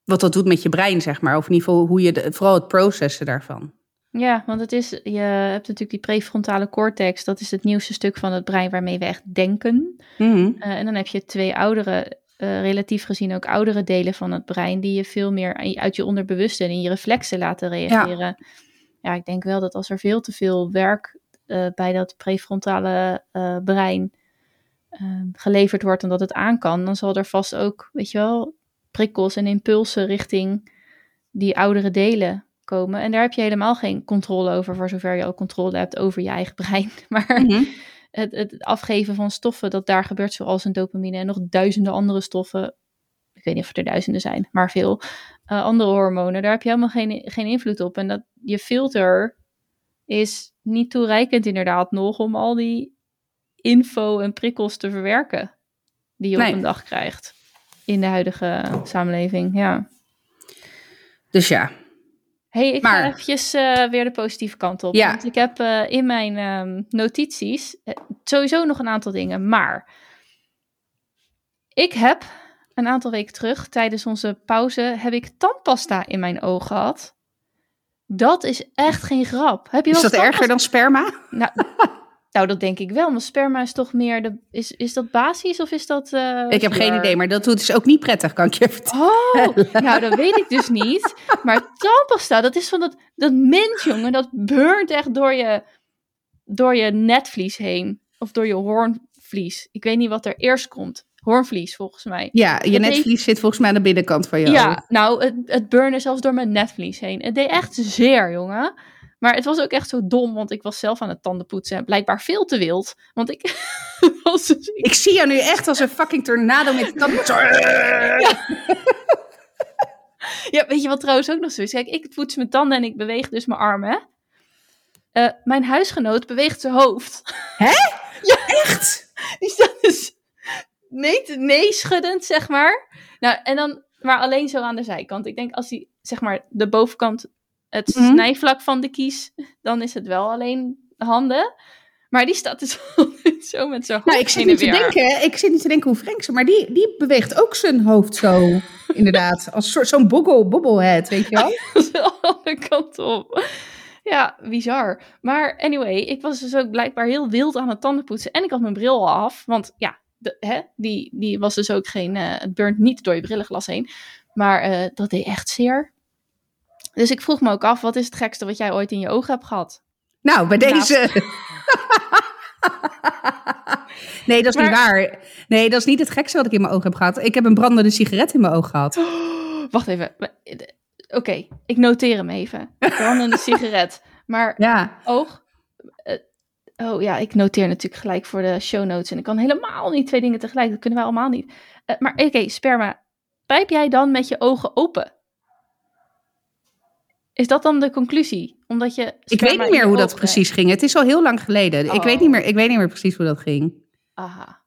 Wat dat doet met je brein, zeg maar. Of in ieder geval hoe je, de, vooral het processen daarvan. Ja, want het is, je hebt natuurlijk die prefrontale cortex, dat is het nieuwste stuk van het brein waarmee we echt denken. Mhm. Eh, en dan heb je twee oudere, eh, relatief gezien ook oudere delen van het brein, die je veel meer uit je onderbewuste en in je reflexen laten reageren. Ja, ik denk wel dat als er veel te veel werk eh, bij dat prefrontale brein eh, geleverd wordt en dat het aan kan, dan zal er vast ook, weet je wel, prikkels en impulsen richting die oudere delen komen. En daar heb je helemaal geen controle over, voor zover je ook controle hebt over je eigen brein. *laughs* Maar Mhm. het, het afgeven van stoffen dat daar gebeurt, zoals een dopamine en nog duizenden andere stoffen. Ik weet niet of er duizenden zijn, maar veel eh, andere hormonen. Daar heb je helemaal geen, geen invloed op. En dat je filter is niet toereikend inderdaad nog om al die info en prikkels te verwerken die je Nee. op een dag krijgt in de huidige samenleving. Ja. Dus ja, Hey, ik Maar- ga eventjes eh, weer de positieve kant op. Ja. Want ik heb eh, in mijn ehm, notities eh, sowieso nog een aantal dingen. Maar ik heb een aantal weken terug, tijdens onze pauze, heb ik tandpasta in mijn oog gehad. Dat is echt geen grap. Heb je is dat erger dan sperma? Nou, *laughs* nou, dat denk ik wel. Want sperma is toch meer... De, is, is dat basis of is dat... eh, ik heb geen idee, maar dat doet dus ook niet prettig, kan ik je vertellen. Oh, nou dat weet ik dus niet. Maar tandpasta, dat is van dat, dat mint, jongen. Dat burnt echt door je, door je netvlies heen. Of door je hoornvlies. Ik weet niet wat er eerst komt. Hoornvlies, volgens mij. Ja, je Dat netvlies zit volgens mij aan de binnenkant van je Ja, oog. nou, het, het burnen zelfs door mijn netvlies heen. Het deed echt zeer, jongen. Maar het was ook echt zo dom, want ik was zelf aan het tanden poetsen. Blijkbaar veel te wild. Want ik *laughs* was dus... ik- zie jou nu echt als een fucking tornado met tanden. Zo- Ja, weet je wat trouwens ook nog zo is? Kijk, ik poets mijn tanden en ik beweeg dus mijn armen. Eh, mijn huisgenoot beweegt zijn hoofd. *laughs* Echt? Die staat dus nee schuddend, zeg maar. Nou, en dan, maar alleen zo aan de zijkant. Ik denk als hij, zeg maar, de bovenkant, het Mhm. snijvlak van de kies, dan is het wel alleen handen. Maar die staat dus *laughs* zo met zijn hoofd Nou, ik zit en te denken, ik zit nu te denken hoe Frank ze, maar die, die beweegt ook zijn hoofd zo, *laughs* inderdaad, als soort zo'n bobbel, bobblehead, weet je wel? *laughs* de andere kant op. Ja, bizar. Maar anyway, ik was dus ook blijkbaar heel wild aan het tandenpoetsen. En ik had mijn bril al af. Want ja, de, hè, die, die was dus ook geen... eh, het burnt niet door je brillenglas heen. Maar eh, dat deed echt zeer. Dus ik vroeg me ook af, wat is het gekste wat jij ooit in je ogen hebt gehad? Nou, bij Nou. deze. *laughs* nee, dat is niet waar. Nee, dat is niet het gekste wat ik in mijn ogen heb gehad. Ik heb een brandende sigaret in mijn oog gehad. *gasps* Wacht even. Oké, ik noteer hem even. Brandende *laughs* sigaret. Maar Ja. oog. eh, oh ja, ik noteer natuurlijk gelijk voor de show notes. En ik kan helemaal niet twee dingen tegelijk. Dat kunnen wij allemaal niet. Eh, maar oké, sperma. Pijp jij dan met je ogen open? Is dat dan de conclusie? Omdat je. Ik weet niet meer hoe dat precies ging. Het is al heel lang geleden. Ik, Oh. weet niet meer, ik weet niet meer precies hoe dat ging. Aha.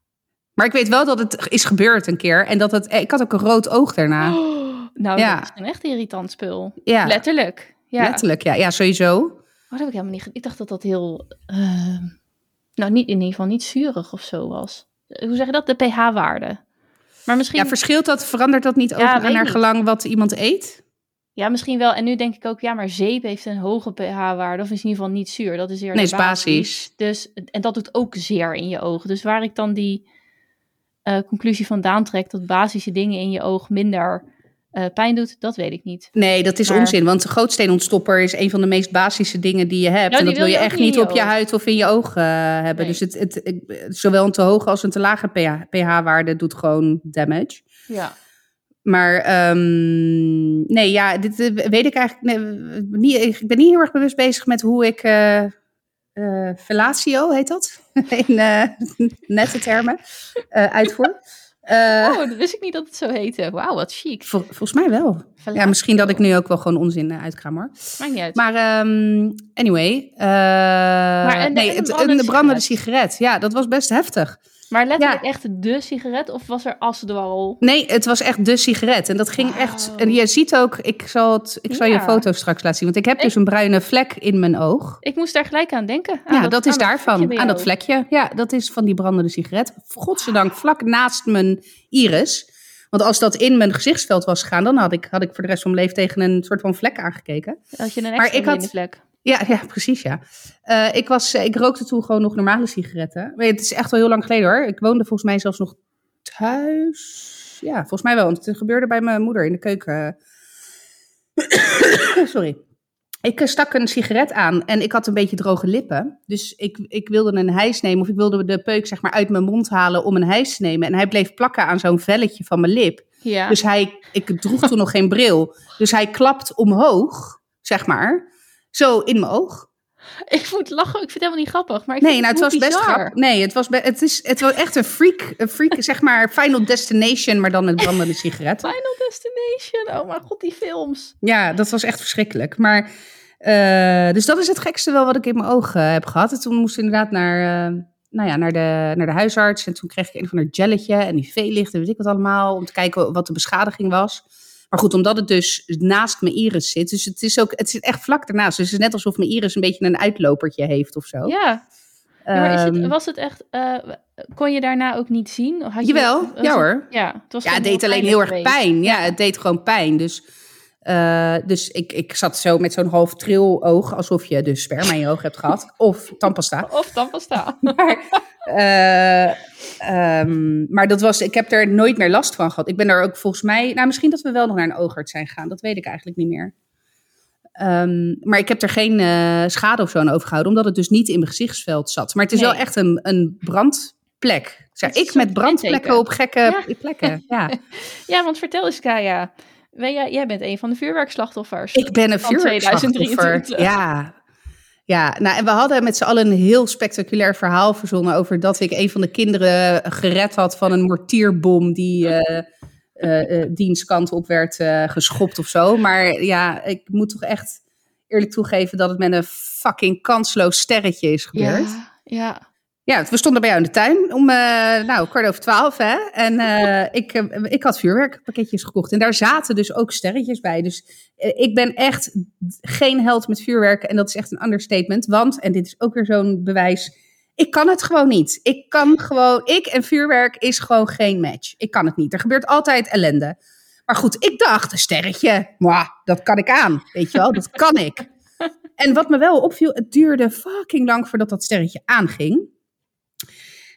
Maar ik weet wel dat het is gebeurd een keer. En dat het. Ik had ook een rood oog daarna. Oh, nou, Ja. dat is een echt irritant spul. Ja, Letterlijk. Ja. letterlijk. Ja, ja sowieso. Oh, dat heb ik helemaal niet. Ik dacht dat dat heel. eh, nou, niet, in ieder geval niet zurig of zo was. Eh, Hoe zeg je dat? De pH-waarde. Maar misschien. Ja, verschilt dat, verandert dat niet weet naar gelang wat iemand eet? Ja, misschien wel. En nu denk ik ook, ja, maar zeep heeft een hoge pH-waarde. Of is in ieder geval niet zuur. Dat is eerder Nee, is basis. Dus, en dat doet ook zeer in je ogen. Dus waar ik dan die eh, conclusie vandaan trek... dat basische dingen in je oog minder eh, pijn doet, dat weet ik niet. Nee, dat is Maar- onzin. Want de grootsteenontstopper is een van de meest basische dingen die je hebt. Ja, en dat wil je echt niet je op je oog. huid of in je ogen eh, hebben. Nee. Dus het, het, het- zowel een te hoge als een te lage pH pH-waarde doet gewoon damage. Ja. Maar ehm, nee, ja, dit eh, weet ik eigenlijk nee, niet. Ik ben niet heel erg bewust bezig met hoe ik eh eh, fellatio, heet dat? *laughs* In nette termen uitvoer. *laughs* Oh, dat wist ik niet dat het zo heette. Wauw, wat chic. vol- volgens mij wel. Ja, misschien dat ik nu ook wel gewoon onzin uitkraam hoor. Maakt niet uit. Maar ehm, anyway. en nee, en het, een brandende sigaret. Ja, dat was best heftig. Maar letterlijk echt de sigaret? Of was er asdwarrel? Nee, het was echt de sigaret. En dat ging echt. En je ziet ook, ik zal, het, ik zal je Ja. foto straks laten zien. Want ik heb dus een bruine vlek in mijn oog. Ik moest daar gelijk aan denken. Aan Ja, dat, is daarvan. aan dat vlekje. Ja, dat is van die brandende sigaret. Godzijdank vlak naast mijn iris. Want als dat in mijn gezichtsveld was gegaan, dan had ik, had ik voor de rest van mijn leven tegen een soort van vlek aangekeken. Had je een Maar extra ik had- blinde vlek? Ja, ja precies, ja. Eh, ik, was, eh, ik rookte toen gewoon nog normale sigaretten. Maar het is echt wel heel lang geleden hoor. Ik woonde volgens mij zelfs nog thuis. Ja, volgens mij wel. Want het gebeurde bij mijn moeder in de keuken. *coughs* Sorry. Ik eh, stak een sigaret aan en ik had een beetje droge lippen. Dus ik, ik wilde een hijs nemen of ik wilde de peuk zeg maar uit mijn mond halen om een hijs te nemen. En hij bleef plakken aan zo'n velletje van mijn lip. Ja. Dus hij, ik droeg toen nog geen bril. Dus hij klapt omhoog, zeg maar. Zo in mijn oog. Ik moet lachen, ik vind het helemaal niet grappig. Maar ik Nee, vind nou, het was best grappig. Nee, het was, het, is, het was echt een freak, een freak, *laughs* zeg maar, Final Destination, maar dan met brandende *laughs* sigaretten. Final Destination, oh mijn god, die films. Ja, dat was echt verschrikkelijk. Maar, eh, dus dat is het gekste wel wat ik in mijn ogen heb gehad. En toen moest ik inderdaad naar, eh, nou ja, naar, de, naar de huisarts. En toen kreeg ik een van een jelletje en IV-licht en weet ik wat allemaal. Om te kijken wat de beschadiging was. Maar goed, omdat het dus naast mijn iris zit. Dus het, is ook, het zit echt vlak ernaast. Dus het is net alsof mijn iris een beetje een uitlopertje heeft of zo. Ja, Ja, maar is Ehm, het, was het echt, eh, kon je daarna ook niet zien? Of Had je, Jawel, ja het- hoor. Ja, het, was Ja, het deed alleen heel erg geweest. pijn. Ja, het deed gewoon pijn. Dus, eh, dus ik, ik zat zo met zo'n half tril oog, alsof je dus sperma in je oog hebt gehad. *laughs* Of tandpasta. Of tandpasta. *laughs* *laughs* Maar, eh, ehm, maar dat was, ik heb er nooit meer last van gehad. Ik ben er ook volgens mij, nou misschien dat we wel nog naar een oogarts zijn gegaan. Dat weet ik eigenlijk niet meer. Ehm, maar ik heb er geen eh, schade of zo aan overgehouden, omdat het dus niet in mijn gezichtsveld zat. Maar het is Nee. wel echt een, een brandplek. Zeg, ik met brandplekken op gekke *laughs* plekken. Ja. *laughs* ja, want vertel eens Kaya. Jij, jij bent een van de vuurwerkslachtoffers. Ik ben een vuurwerkslachtoffer. 2023. Ja. Ja, nou en we hadden met z'n allen een heel spectaculair verhaal verzonnen over dat ik een van de kinderen gered had van een mortierbom die eh eh, eh, dienskant op werd geschopt of zo. Maar ja, ik moet toch echt eerlijk toegeven dat het met een fucking kansloos sterretje is gebeurd. ja, ja. Ja, we stonden bij jou in de tuin om, eh, nou, kwart over twaalf, hè. En eh, ik, eh, ik had vuurwerkpakketjes gekocht. En daar zaten dus ook sterretjes bij. Dus ik ben echt geen held met vuurwerk. En dat is echt een understatement. Want, en dit is ook weer zo'n bewijs, ik kan het gewoon niet. Ik kan gewoon, ik en vuurwerk is gewoon geen match. Ik kan het niet. Er gebeurt altijd ellende. Maar goed, ik dacht, een sterretje, mwah, dat kan ik aan. Weet je wel, dat kan ik. En wat me wel opviel, het duurde fucking lang voordat dat sterretje aanging.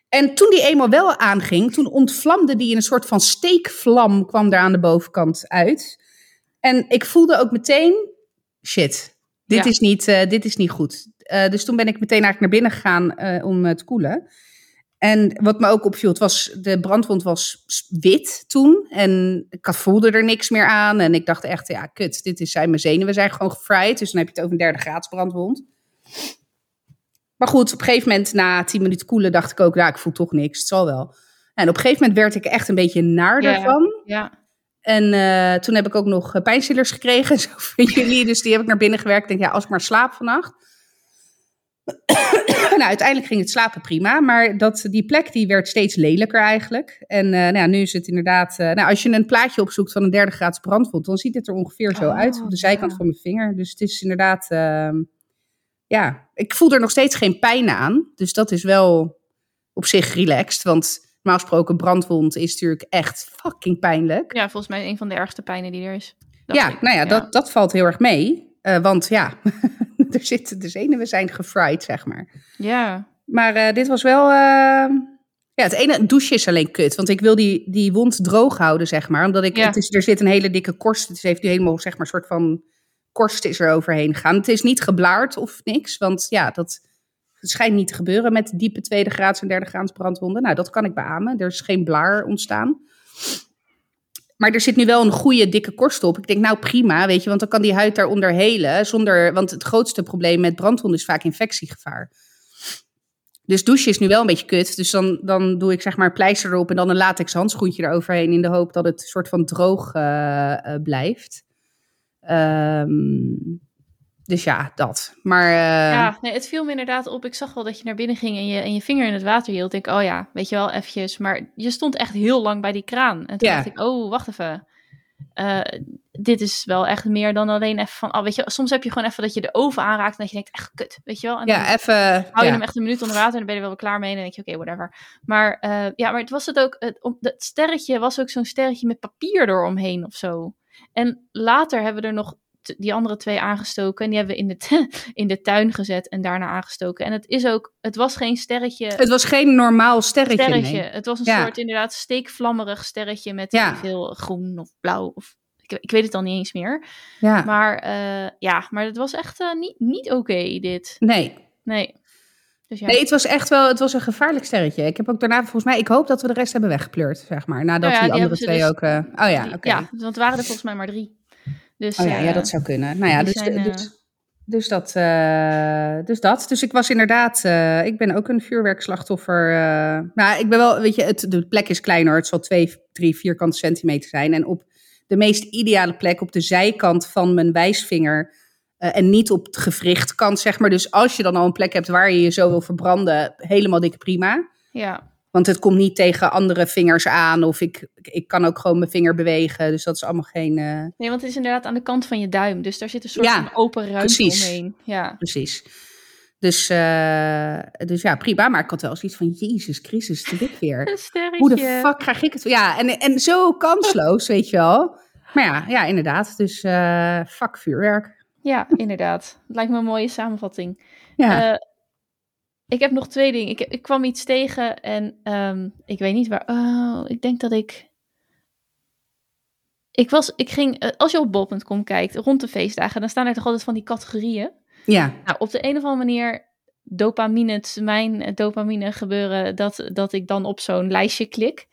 En toen die eenmaal wel aanging, toen ontvlamde die in een soort van steekvlam, kwam daar aan de bovenkant uit. En ik voelde ook meteen, shit, dit, Ja. is, niet, eh, dit is niet goed. Eh, dus toen ben ik meteen eigenlijk naar binnen gegaan eh, om te koelen. En wat me ook opviel, het was, de brandwond was wit toen. En ik voelde er niks meer aan. En ik dacht echt, ja, kut, dit is zijn mijn zenuwen zijn gewoon gefried. Dus dan heb je het over een derde graads brandwond. Maar goed, op een gegeven moment, na tien minuten koelen, dacht ik ook, ja, ik voel toch niks, het zal wel. En op een gegeven moment werd ik echt een beetje naar Ja. ervan. Ja. En eh, toen heb ik ook nog eh, pijnstillers gekregen, *laughs* zo van jullie. Dus die heb ik naar binnen gewerkt. Ik denk, ja, als ik maar slaap vannacht. *coughs* nou, uiteindelijk ging het slapen prima. Maar dat, die plek die werd steeds lelijker eigenlijk. En eh, nou ja, nu is het inderdaad... nou, als je een plaatje opzoekt van een derde graads brandwond... dan ziet het er ongeveer zo Oh, uit op de zijkant ja. van mijn vinger. Dus het is inderdaad... ja, ik voel er nog steeds geen pijn aan. Dus dat is wel op zich relaxed. Want normaal gesproken brandwond is natuurlijk echt fucking pijnlijk. ja, volgens mij een van de ergste pijnen die er is. Ja, ik. nou ja, Dat, dat valt heel erg mee. Eh, want ja, *laughs* er zitten, de zenuwen zijn gefried, zeg maar. Ja, Maar eh, dit was wel... eh, ja, het ene douche is alleen kut. Want ik wil die, die wond droog houden, zeg maar. Omdat ik, Ja. het is, er zit een hele dikke korst. Het heeft nu helemaal, zeg maar, soort van korst is er overheen gegaan. Het is niet geblaard of niks. Want ja, dat schijnt niet te gebeuren met diepe tweede graads en derde graads brandwonden. Nou, dat kan ik beamen. Er is geen blaar ontstaan. Maar er zit nu wel een goede dikke korst op. Ik denk, nou prima, weet je, want dan kan die huid daaronder helen. Zonder, want het grootste probleem met brandwonden is vaak infectiegevaar. Dus douchen is nu wel een beetje kut. Dus dan, dan doe ik zeg maar pleister erop en dan een latex handschoentje eroverheen. In de hoop dat het soort van droog eh, eh, blijft. Ehm, dus ja, dat. Maar eh, ja nee, het viel me inderdaad op. Ik zag wel dat je naar binnen ging en je, en je vinger in het water hield. Ik denk, oh ja, weet je wel, eventjes. Maar je stond echt heel lang bij die kraan. En toen dacht ik, oh, wacht even. Eh, dit is wel echt meer dan alleen even van, oh, weet je, soms heb je gewoon even dat je de oven aanraakt en dat je denkt, echt kut, weet je wel. En dan ja, even. hou je ja. hem echt een minuut onder water en dan ben je er wel weer klaar mee en dan denk je, oké, whatever. Maar eh, ja, maar het was het ook, het sterretje was ook zo'n sterretje met papier eromheen of zo. En later hebben we er nog die andere twee aangestoken en die hebben we in de, *laughs* in de tuin gezet en daarna aangestoken. En het is ook, het was geen sterretje, Het was geen normaal sterretje. sterretje. nee. Het was een Ja. soort inderdaad steekvlammerig sterretje met Ja. veel groen of blauw of ik, ik weet het al niet eens meer. Ja. Maar eh, ja, maar het was echt eh, niet, niet oké dit. Nee. Nee. Dus ja. Nee, het was echt wel, het was een gevaarlijk sterretje. Ik heb ook daarna, volgens mij, ik hoop dat we de rest hebben weggepleurd, zeg maar. Nadat Nou ja, die die andere twee dus- ook... eh, oh ja, oké. Ja, want het waren er volgens mij maar drie. Dus, Oh ja, ja, eh, dat zou kunnen. Nou ja, dus, zijn, eh, dus, dus, dat, dus dat. Dus ik was inderdaad, ik ben ook een vuurwerkslachtoffer. nou, ik ben wel, weet je, het, de plek is kleiner. Het zal twee, drie vierkante centimeter zijn. En op de meest ideale plek, op de zijkant van mijn wijsvinger... eh, en niet op het gewrichtkant, zeg maar. Dus als je dan al een plek hebt waar je je zo wil verbranden, helemaal dikke prima. ja, Want het komt niet tegen andere vingers aan. Of ik, ik kan ook gewoon mijn vinger bewegen. Dus dat is allemaal geen... eh, nee, want het is inderdaad aan de kant van je duim. Dus daar zit een soort Ja, van open ruimte precies. omheen. Ja. precies. Dus, eh, dus ja, prima. Maar ik had wel zoiets van, Jezus Christus, te dik weer. *laughs* Hoe de fuck krijg ik het? Ja, en, en zo kansloos, weet je wel. Maar ja, ja inderdaad. Dus eh fuck vuurwerk. Ja, inderdaad. Het lijkt me een mooie samenvatting. Ja, Eh, ik heb nog twee dingen. Ik, ik kwam iets tegen en ehm, ik weet niet waar. Oh, ik denk dat ik. Ik was, ik ging, eh, als je op bol.com kijkt rond de feestdagen, dan staan er toch altijd van die categorieën. ja. Nou, op de een of andere manier dopamine, het mijn eh, dopamine gebeuren, dat, dat ik dan op zo'n lijstje klik.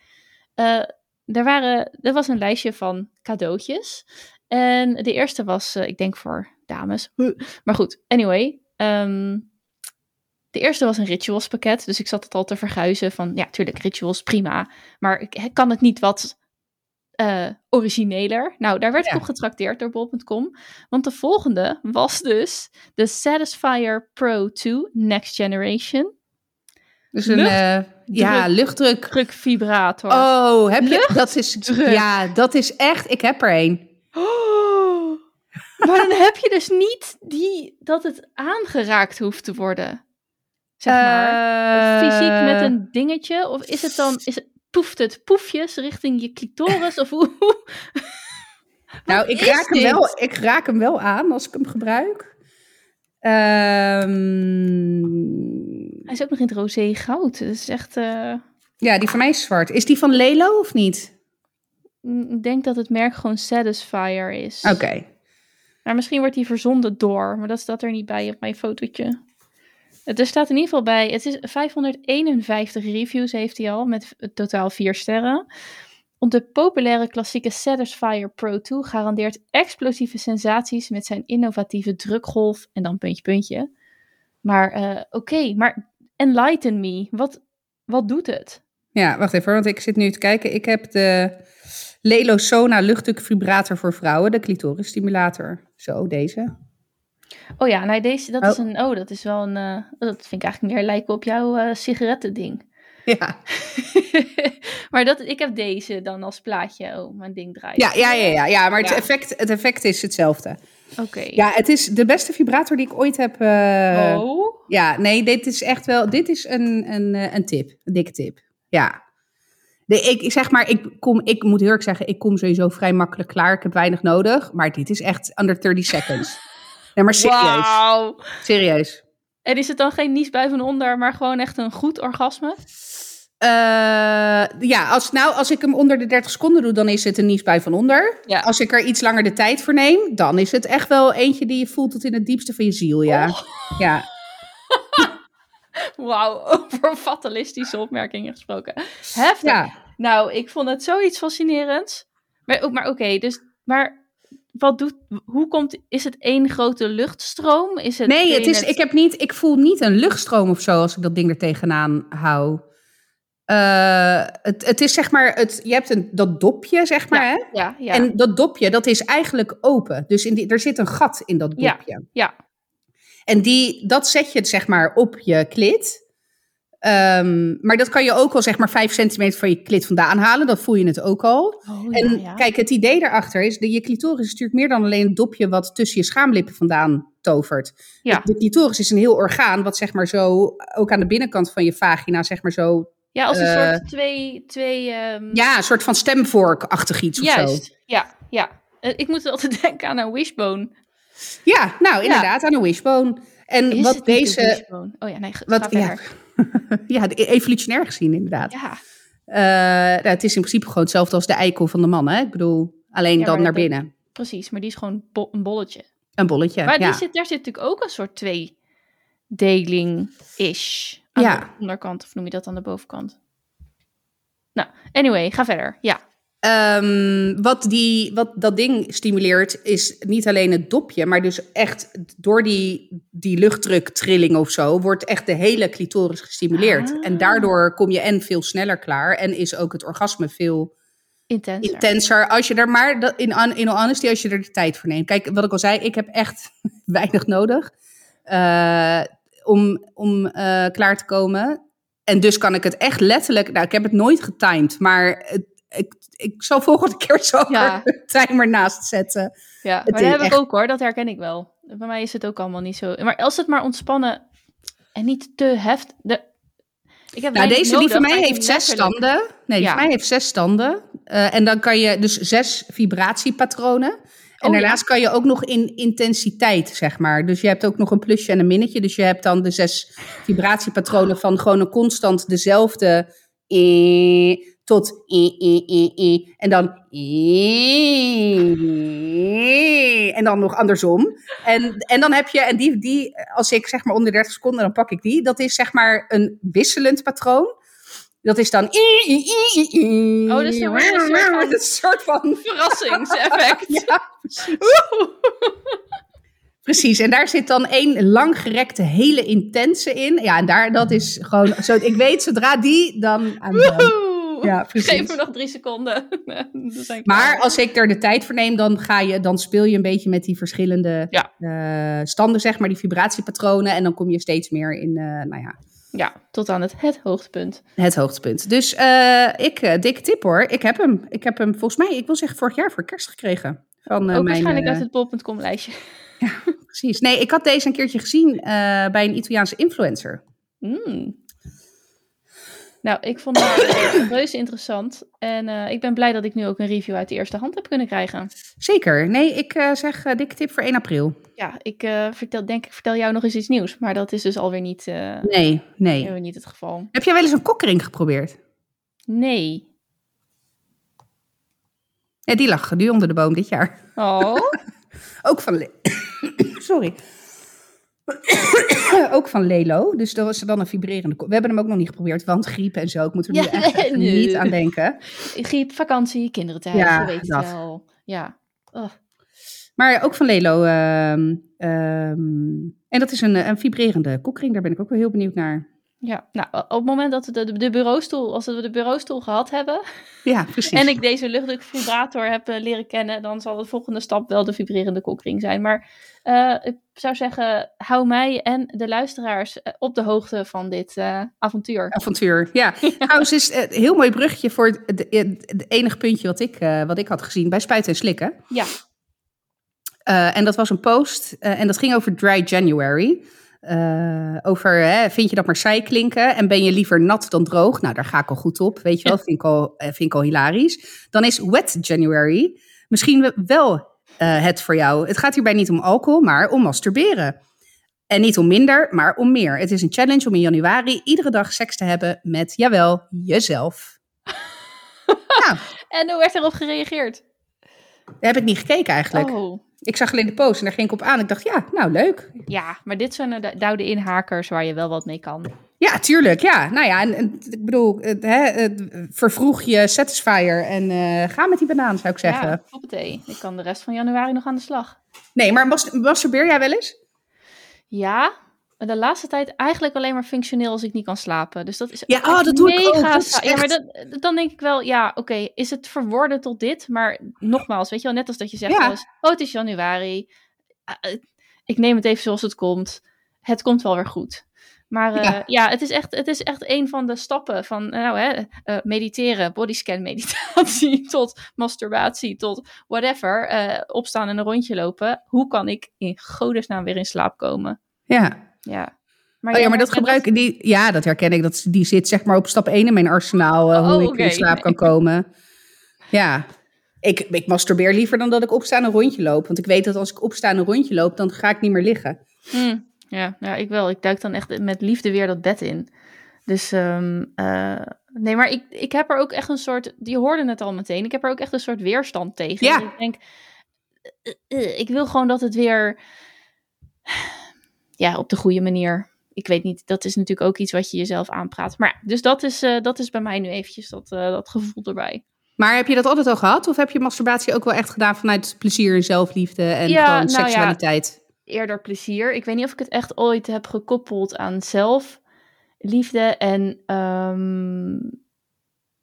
Er, waren, er was een lijstje van cadeautjes. En de eerste was, eh, ik denk voor dames. Maar goed, anyway. ehm, de eerste was een rituals pakket. Dus ik zat het al te verguizen van, ja, tuurlijk, rituals, prima. Maar ik kan het niet wat eh, origineler. Nou, daar werd ik op getrakteerd door bol.com. Want de volgende was dus de Satisfyer Pro 2 Next Generation. Dus een, Lucht- eh, ja, druk- luchtdruk. Drukvibrator. Oh, heb je? Dat is, Luchtdruk. ja, dat is echt, ik heb er een. Maar dan heb je dus niet die, dat het aangeraakt hoeft te worden. Zeg maar. Fysiek met Eh, een dingetje? Of is het dan, is het, poeft het poefjes richting je clitoris? Of hoe? *laughs* Nou, ik raak, hem wel, ik raak hem wel aan als ik hem gebruik. Ehm, Hij is ook nog in het roze goud. Dat is echt... eh, ja, die van mij is zwart. Is die van Lelo of niet? ik denk dat het merk gewoon Satisfyer is. Oké. Maar misschien wordt die verzonden door, maar dat staat er niet bij op mijn fotootje. Het er staat in ieder geval bij, het is 551 reviews heeft hij al, met totaal 4 sterren. Op de populaire klassieke Satisfyer Pro 2 garandeert explosieve sensaties met zijn innovatieve drukgolf en dan puntje puntje. Maar eh, oké, maar enlighten me, wat, wat doet het? Ja, wacht even, want ik zit nu te kijken. Ik heb de Lelo Sona luchtdrukvibrator voor vrouwen, de clitoris stimulator. Zo, deze. Oh ja, nee, deze, dat Oh. is een, oh, dat is wel een, eh, dat vind ik eigenlijk meer lijken op jouw eh sigarettending. Ja, *laughs* maar dat, ik heb deze dan als plaatje. Oh, mijn ding draait. ja, ja, ja, ja, ja maar het, Ja. effect, het effect is hetzelfde. Oké. Ja, het is de beste vibrator die ik ooit heb. eh, oh. Ja, nee, dit is echt wel. Dit is een, een, een tip. Een dikke tip. Ja. Ik zeg maar, ik, kom, ik moet heel erg zeggen, ik kom sowieso vrij makkelijk klaar. Ik heb weinig nodig. Maar dit is echt under 30 seconds. *laughs* Nee, maar serieus. Serieus. En is het dan geen niesbui van onder, maar gewoon echt een goed orgasme? Eh, ja, als, nou, als ik hem onder de 30 seconden doe, dan is het een niesbui van onder. Ja. Als ik er iets langer de tijd voor neem, dan is het echt wel eentje die je voelt tot in het diepste van je ziel. Ja. Oh. ja. Wauw, *laughs* over fatalistische opmerkingen gesproken. Heftig. ja. Nou, ik vond het zoiets fascinerends. Maar, maar oké, dus, maar wat doet, hoe komt, is het één grote luchtstroom? Is het, Nee, het is, ik, heb niet, ik voel niet een luchtstroom of zo als ik dat ding er tegenaan hou. Eh, het, het is zeg maar, het, je hebt een, dat dopje, zeg maar. Hè? Ja, ja, En dat dopje, dat is eigenlijk open. Dus in die, er zit een gat in dat Ja. dopje. ja. En die, dat zet je zeg maar op je klit. Ehm, maar dat kan je ook al zeg maar 5 centimeter van je klit vandaan halen. Dat voel je het ook al. Oh, En ja, kijk, het idee daarachter is, de, je clitoris is natuurlijk meer dan alleen een dopje wat tussen je schaamlippen vandaan tovert. Ja. De, de clitoris is een heel orgaan wat zeg maar zo, ook aan de binnenkant van je vagina, zeg maar zo, ja, als een eh, soort twee, twee ehm, ja, een soort van stemvorkachtig iets of zo. juist. Ja, ja. Eh, Ik moet altijd *laughs* denken aan een wishbone. Ja, nou inderdaad, aan een wishbone. En Is wat deze? Oh ja, nee, ga wat, ja, *laughs* ja, de- evolutionair gezien inderdaad. Ja, Eh, nou, het is in principe gewoon hetzelfde als de eikel van de man, hè? Ik bedoel, alleen Ja, dan naar dat- binnen. precies. Maar die is gewoon bo- een bolletje. Een bolletje, Maar ja. die zit, daar zit natuurlijk ook een soort tweedeling-ish aan de onderkant. Of noem je dat aan de bovenkant? Nou, anyway, ga verder. Ja. Ehm, wat, die, wat dat ding stimuleert is niet alleen het dopje, maar dus echt door die, die luchtdruktrilling of zo, wordt echt de hele clitoris gestimuleerd. Ah. En daardoor kom je en veel sneller klaar en is ook het orgasme veel Intenser. intenser. Als je er maar, in, in all honesty, als je er de tijd voor neemt. Kijk, wat ik al zei, ik heb echt *laughs* weinig nodig eh, om, om eh, klaar te komen. En dus kan ik het echt letterlijk, nou ik heb het nooit getimed, maar het, ik, ik zal volgende *laughs* keer zo Ja. een timer naast zetten. Ja, Het maar dat heb echt- ik ook hoor. Dat herken ik wel. Bij mij is het ook allemaal niet zo. Maar als het maar ontspannen en niet te heftig. De... Ik heb Nou, deze die van mij heeft zes standen. Nee, die Ja. van mij heeft zes standen. Eh, en dan kan je dus zes vibratiepatronen. En Oh, ja. daarnaast kan je ook nog in intensiteit, zeg maar. Dus je hebt ook nog een plusje en een minnetje. Dus je hebt dan de zes vibratiepatronen van gewoon een constant dezelfde eh, tot eh, eh, eh, eh, en dan eh, en dan nog andersom. En, en dan heb je, en die, die, als ik zeg maar onder 30 seconden, dan pak ik die. Dat is zeg maar een wisselend patroon. Dat is dan. Oh, dus dan wordt het een soort van- *laughs* een soort van. *laughs* Verrassingseffect. *laughs* Ja, precies. Precies, en daar zit dan één langgerekte, hele intense in. Ja, en daar, dat is gewoon, zo, ik weet zodra die, dan aan de- Ja. *laughs* Geef me nog drie seconden. *laughs* Maar als ik er de tijd voor neem, dan, ga je, dan speel je een beetje met die verschillende Ja. eh, standen, zeg maar, die vibratiepatronen. En dan kom je steeds meer in, eh, nou ja, Ja, tot aan het, het hoogtepunt. het hoogtepunt. Dus eh, ik, dikke tip hoor. Ik heb hem. Ik heb hem volgens mij, ik wil zeggen, vorig jaar voor kerst gekregen. Van, ook mijn, waarschijnlijk uit het bol.com lijstje. Precies. Nee, ik had deze een keertje gezien bij een Italiaanse influencer. Mm. Nou, ik vond het uh, *coughs* reuze interessant. En eh, ik ben blij dat ik nu ook een review uit de eerste hand heb kunnen krijgen. Zeker. Nee, ik eh, zeg eh, dikke tip voor 1 april. Ja, ik eh, vertel, denk ik vertel jou nog eens iets nieuws. Maar dat is dus alweer niet, eh, Nee, nee. niet het geval. Heb jij wel eens een kokkering geprobeerd? Nee. Ja, die lag nu onder de boom dit jaar. Oh, *laughs* Ook van... *coughs* Sorry. *coughs* ook van Lelo. Dus dat was dan een vibrerende... We hebben hem ook nog niet geprobeerd, want griep en zo. Ik moet er nu Ja, echt even *laughs* nee. niet aan denken. Griep, vakantie, kinderen thuis, Ja, je weet dat. wel. Ja. Oh. Maar ook van Lelo. ehm, ehm, en dat is een, een vibrerende kokring. Daar ben ik ook wel heel benieuwd naar. Ja, nou, op het moment dat we de, de bureaustoel, als we de bureaustoel gehad hebben Ja, precies. en ik deze luchtdruk vibrator heb eh, leren kennen, dan zal de volgende stap wel de vibrerende kokring zijn. Maar eh, ik zou zeggen, hou mij en de luisteraars eh, op de hoogte van dit avontuur. avontuur. Ja, *laughs* trouwens is een heel mooi bruggetje voor het, het, enige puntje wat ik, wat ik had gezien bij Spuiten en Slikken. Ja. En dat was een post en dat ging over Dry January. Eh, over, hè, vind je dat maar saai klinken en ben je liever nat dan droog? Nou, daar ga ik al goed op, weet je wel, vind ik al, eh, vind ik al hilarisch. Dan is Wet January misschien we- wel eh, het voor jou. Het gaat hierbij niet om alcohol, maar om masturberen. En niet om minder, maar om meer. Het is een challenge om in januari iedere dag seks te hebben met, jawel, jezelf. *laughs* nou, En hoe werd erop gereageerd? daar heb ik niet gekeken eigenlijk. Oh, Ik zag alleen de post en daar ging ik op aan. Ik dacht, ja, nou leuk. ja, maar dit zijn de doude inhakers waar je wel wat mee kan. Ja, tuurlijk. Ja, nou ja, en, en ik bedoel, het, hè, het, vervroeg je Satisfier en eh, ga met die banaan, zou ik zeggen. Ja, hoppatee. Ik kan de rest van januari nog aan de slag. Nee, maar mas- masturbeer jij wel eens? Ja, de laatste tijd eigenlijk alleen maar functioneel als ik niet kan slapen. Dus dat is Ja, oh, dat doe ik ook. Ja, maar dat, dan denk ik wel, ja, oké, is het verworden tot dit? Maar nogmaals, weet je wel, net als dat je zegt, Ja. oh, het is januari. Ah, eh, ik neem het even zoals het komt. Het komt wel weer goed. Maar eh, Ja. ja, het, is echt, het is echt een van de stappen van nou, hè, eh, mediteren, bodyscan meditatie, *laughs* tot masturbatie, tot whatever. eh, opstaan en een rondje lopen. Hoe kan ik in godesnaam weer in slaap komen? Ja. Ja. oh ja, maar dat herkent gebruiken die. Ja, dat herken ik. Dat, die zit zeg maar op stap 1 in mijn arsenaal. eh, Oh, hoe ik in slaap kan komen. Ja. Ik, ik masturbeer liever dan dat ik opsta en een rondje loop. Want ik weet dat als ik opsta en een rondje loop, dan ga ik niet meer liggen. Hmm, ja, ja, ik wel. Ik duik dan echt met liefde weer dat bed in. Dus ehm, eh, nee, maar ik, ik heb er ook echt een soort. Je hoorde het al meteen. Ik heb er ook echt een soort weerstand tegen. Ja. Ik denk, eh, ik wil gewoon dat het weer. Ja, op de goede manier. Ik weet niet, dat is natuurlijk ook iets wat je jezelf aanpraat. Maar ja, dus dat is, eh, dat is bij mij nu eventjes dat, eh, dat gevoel erbij. Maar heb je dat altijd al gehad? Of heb je masturbatie ook wel echt gedaan vanuit plezier en zelfliefde en Ja, gewoon nou ja. seksualiteit? eerder plezier. Ik weet niet of ik het echt ooit heb gekoppeld aan zelfliefde. En, ehm,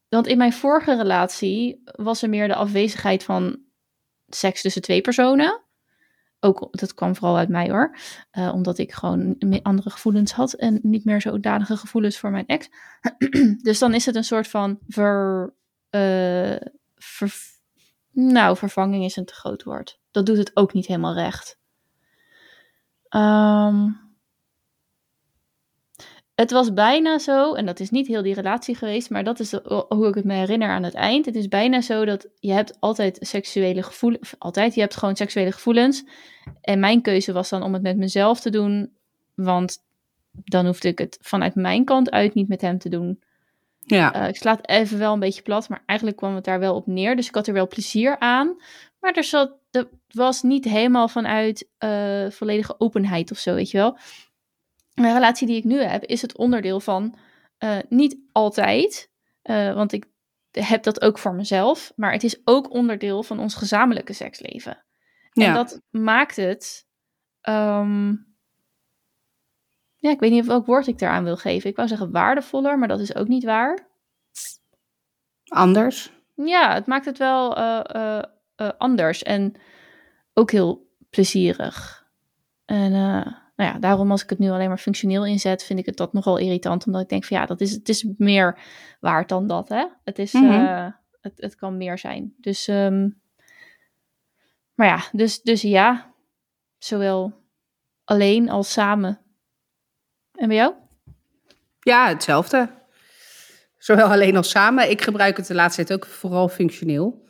want in mijn vorige relatie was er meer de afwezigheid van seks tussen twee personen. Ook, dat kwam vooral uit mij hoor. Eh, omdat ik gewoon andere gevoelens had en niet meer zodanige gevoelens voor mijn ex. *clears throat* dus dan is het een soort van ver, eh, nou, vervanging is een te groot woord. Dat doet het ook niet helemaal recht. Ehm, het was bijna zo, en dat is niet heel die relatie geweest, maar dat is hoe ik het me herinner aan het eind. Het is bijna zo dat je hebt altijd seksuele gevoelens, altijd, je hebt gewoon seksuele gevoelens. En mijn keuze was dan om het met mezelf te doen, want dan hoefde ik het vanuit mijn kant uit niet met hem te doen. Ja. Eh, ik sla het even wel een beetje plat, maar eigenlijk kwam het daar wel op neer. Dus ik had er wel plezier aan. Maar er zat, dat was niet helemaal vanuit eh, volledige openheid of zo, weet je wel. De relatie die ik nu heb, is het onderdeel van eh, niet altijd, eh, want ik heb dat ook voor mezelf, maar het is ook onderdeel van ons gezamenlijke seksleven. En dat maakt het. ehm, ja, ik weet niet welk woord ik daaraan wil geven. Ik wou zeggen waardevoller, maar dat is ook niet waar. Anders. Ja, het maakt het wel eh, anders en ook heel plezierig. En nou ja, daarom als ik het nu alleen maar functioneel inzet, vind ik het dat nogal irritant. Omdat ik denk van ja, dat is, het is meer waard dan dat, hè. Het, is, Mhm. eh, het, het kan meer zijn. Dus, ehm, maar ja, dus, dus ja, zowel alleen als samen. En bij jou? Ja, hetzelfde. Zowel alleen als samen. Ik gebruik het de laatste tijd ook vooral functioneel.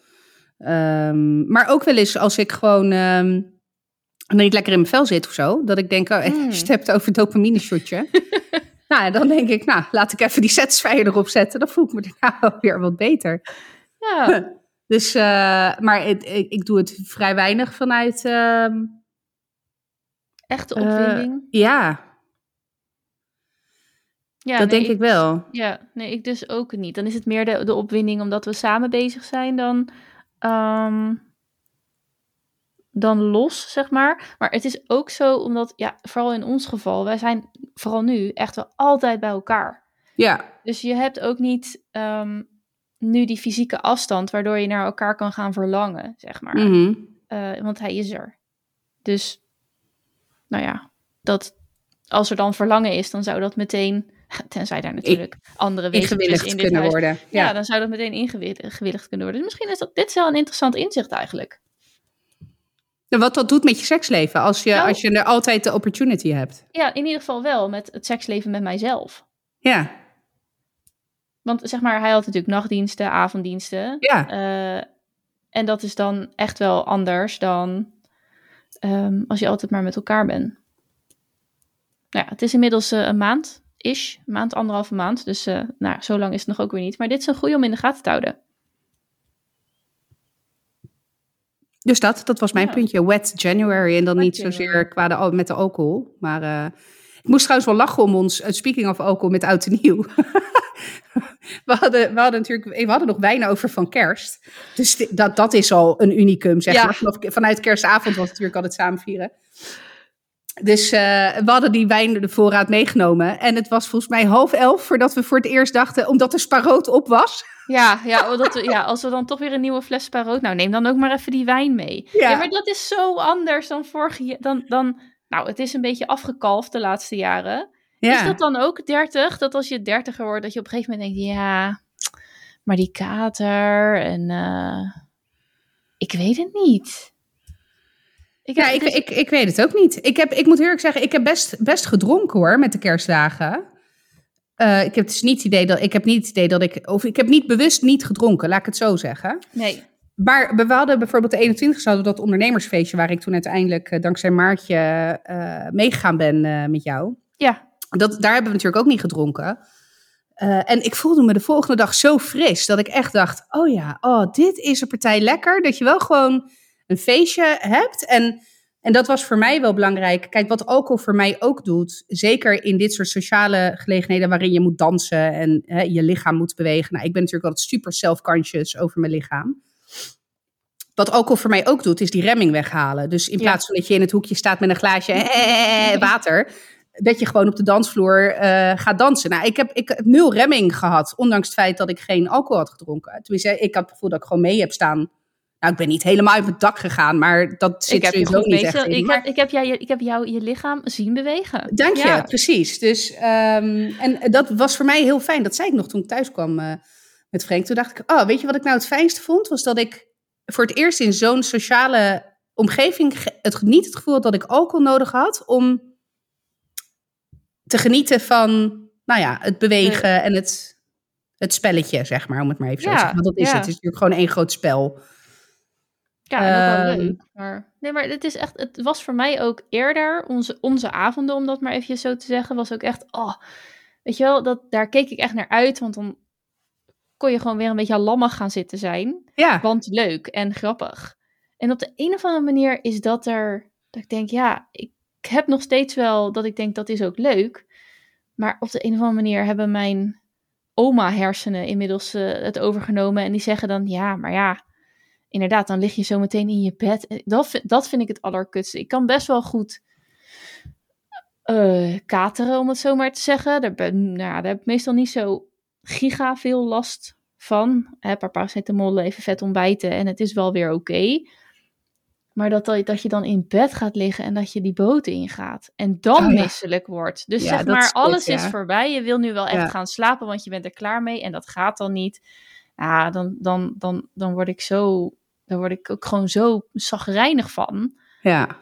Ehm, maar ook wel eens als ik gewoon ehm, niet lekker in mijn vel zit of zo. Dat ik denk, oh, *laughs* Mm. je het hebt over dopamine shotje. *laughs* nou, dan denk ik, nou, laat ik even die satisfier *laughs* erop zetten. Dan voel ik me daarna wel weer wat beter. Ja, Dus, uh, maar het, ik, ik, doe het vrij weinig vanuit. Uh, Echte opwinding? Uh, ja. Ja, dat nee, denk ik wel. Ja, nee, ik dus ook niet. Dan is het meer de, de opwinding omdat we samen bezig zijn dan, um, dan los, zeg maar. Maar het is ook zo omdat, ja, vooral in ons geval, wij zijn vooral nu echt wel altijd bij elkaar. Ja. Dus je hebt ook niet um, nu die fysieke afstand waardoor je naar elkaar kan gaan verlangen, zeg maar. Mm -hmm. uh, want hij is er. Dus, nou ja, dat als er dan verlangen is, dan zou dat meteen *laughs* Tenzij daar natuurlijk ik, andere wezens in dit kunnen huis. worden. Ja. ja. dan zou dat meteen ingewilligd kunnen worden. Dus misschien is dat, dit is wel een interessant inzicht eigenlijk. Wat dat doet met je seksleven, als je, nou, als je er altijd de opportunity hebt. Ja, in ieder geval wel met het seksleven met mijzelf. Ja. Want zeg maar, hij had natuurlijk nachtdiensten, avonddiensten. Ja. Uh, en dat is dan echt wel anders dan um, als je altijd maar met elkaar bent. Nou ja, het is inmiddels uh, een maand ish, een maand, anderhalve maand. Dus uh, nou, zo lang is het nog ook weer niet. Maar dit is een goede om in de gaten te houden. Dus dat, dat was mijn ja. puntje. Wet January. En dan Wet niet zozeer qua de, met de alcohol. Maar uh, ik moest trouwens wel lachen om ons, uh, speaking of alcohol, met oud en nieuw. *laughs* we, hadden, we hadden natuurlijk, we hadden nog wijn over van kerst. Dus dat, dat is al een unicum, zeg ja. maar. Vanuit kerstavond was het natuurlijk altijd samen vieren. Dus uh, we hadden die wijn de voorraad meegenomen. En het was volgens mij half elf voordat we voor het eerst dachten, omdat de sparoot op was. Ja, ja, dat we, ja, als we dan toch weer een nieuwe fles sparoot, nou neem dan ook maar even die wijn mee. Ja, ja maar dat is zo anders dan vorige dan, dan, nou het is een beetje afgekalfd de laatste jaren. Ja. Is dat dan ook 30? Dat als je dertiger wordt, dat je op een gegeven moment denkt, ja, maar die kater en uh, ik weet het niet. Ik, ja, ik, dus... ik, ik weet het ook niet. Ik, heb, ik moet eerlijk zeggen, ik heb best, best gedronken hoor met de kerstdagen. Uh, ik heb dus niet het idee dat ik heb niet het idee dat ik. Of ik heb niet bewust niet gedronken, laat ik het zo zeggen. Nee. Maar we hadden bijvoorbeeld de 21 hadden dat ondernemersfeestje waar ik toen uiteindelijk uh, dankzij Maartje uh, meegegaan ben met jou. Ja. Dat, daar hebben we natuurlijk ook niet gedronken. en ik voelde me de volgende dag zo fris dat ik echt dacht: oh ja, oh, dit is een partij lekker. Dat je wel gewoon een feestje hebt. En, en dat was voor mij wel belangrijk. Kijk, wat alcohol voor mij ook doet, zeker in dit soort sociale gelegenheden waarin je moet dansen en hè, je lichaam moet bewegen. Nou, ik ben natuurlijk altijd super self-conscious over mijn lichaam. Wat alcohol voor mij ook doet, is die remming weghalen. Dus in plaats van dat je in het hoekje staat met een glaasje eh, water, dat je gewoon op de dansvloer uh, gaat dansen. Nou, ik heb, ik heb nul remming gehad, ondanks het feit dat ik geen alcohol had gedronken. Tenminste, ik had het gevoel dat ik gewoon mee heb staan nou, ik ben niet helemaal uit mijn dak gegaan, maar dat zit ik heb sowieso niet echt in. Ik, heb, ik, heb jou, ik heb jou je lichaam zien bewegen. Dank je, ja. precies. Dus, um, en dat was voor mij heel fijn. Dat zei ik nog toen ik thuis kwam uh, met Frank. Toen dacht ik, oh, weet je wat ik nou het fijnste vond? Was dat ik voor het eerst in zo'n sociale omgeving het, niet het gevoel had dat ik alcohol nodig had om te genieten van, nou ja, het bewegen ja. en het, het spelletje, zeg maar, om het maar even zo te zeggen. Want dat is het. Het is natuurlijk gewoon één groot spel. Ja, dat wel leuk. Maar, nee, maar het is echt, het was voor mij ook eerder, onze, onze avonden, om dat maar even zo te zeggen, was ook echt, oh, weet je wel, dat, daar keek ik echt naar uit, want dan kon je gewoon weer een beetje lammig gaan zitten zijn. Ja. Want leuk en grappig. En op de een of andere manier is dat er, dat ik denk, ja, ik heb nog steeds wel dat ik denk, dat is ook leuk. Maar op de een of andere manier hebben mijn oma-hersenen inmiddels uh, het overgenomen. En die zeggen dan, ja, maar ja, inderdaad, dan lig je zo meteen in je bed. Dat, dat vind ik het allerkutste. Ik kan best wel goed uh, kateren, om het zo maar te zeggen. Daar, ben, nou, daar heb ik meestal niet zo giga veel last van. Een paar paracetamol, even vet ontbijten en het is wel weer oké. Okay. Maar dat, dat je dan in bed gaat liggen en dat je die boot ingaat. En dan oh, ja. misselijk wordt. Dus ja, zeg maar, alles ja. is voorbij. Je wil nu wel echt gaan slapen, want je bent er klaar mee. En dat gaat dan niet. Ja, dan, dan, dan, dan word ik zo daar word ik ook gewoon zo zagrijnig van. Ja.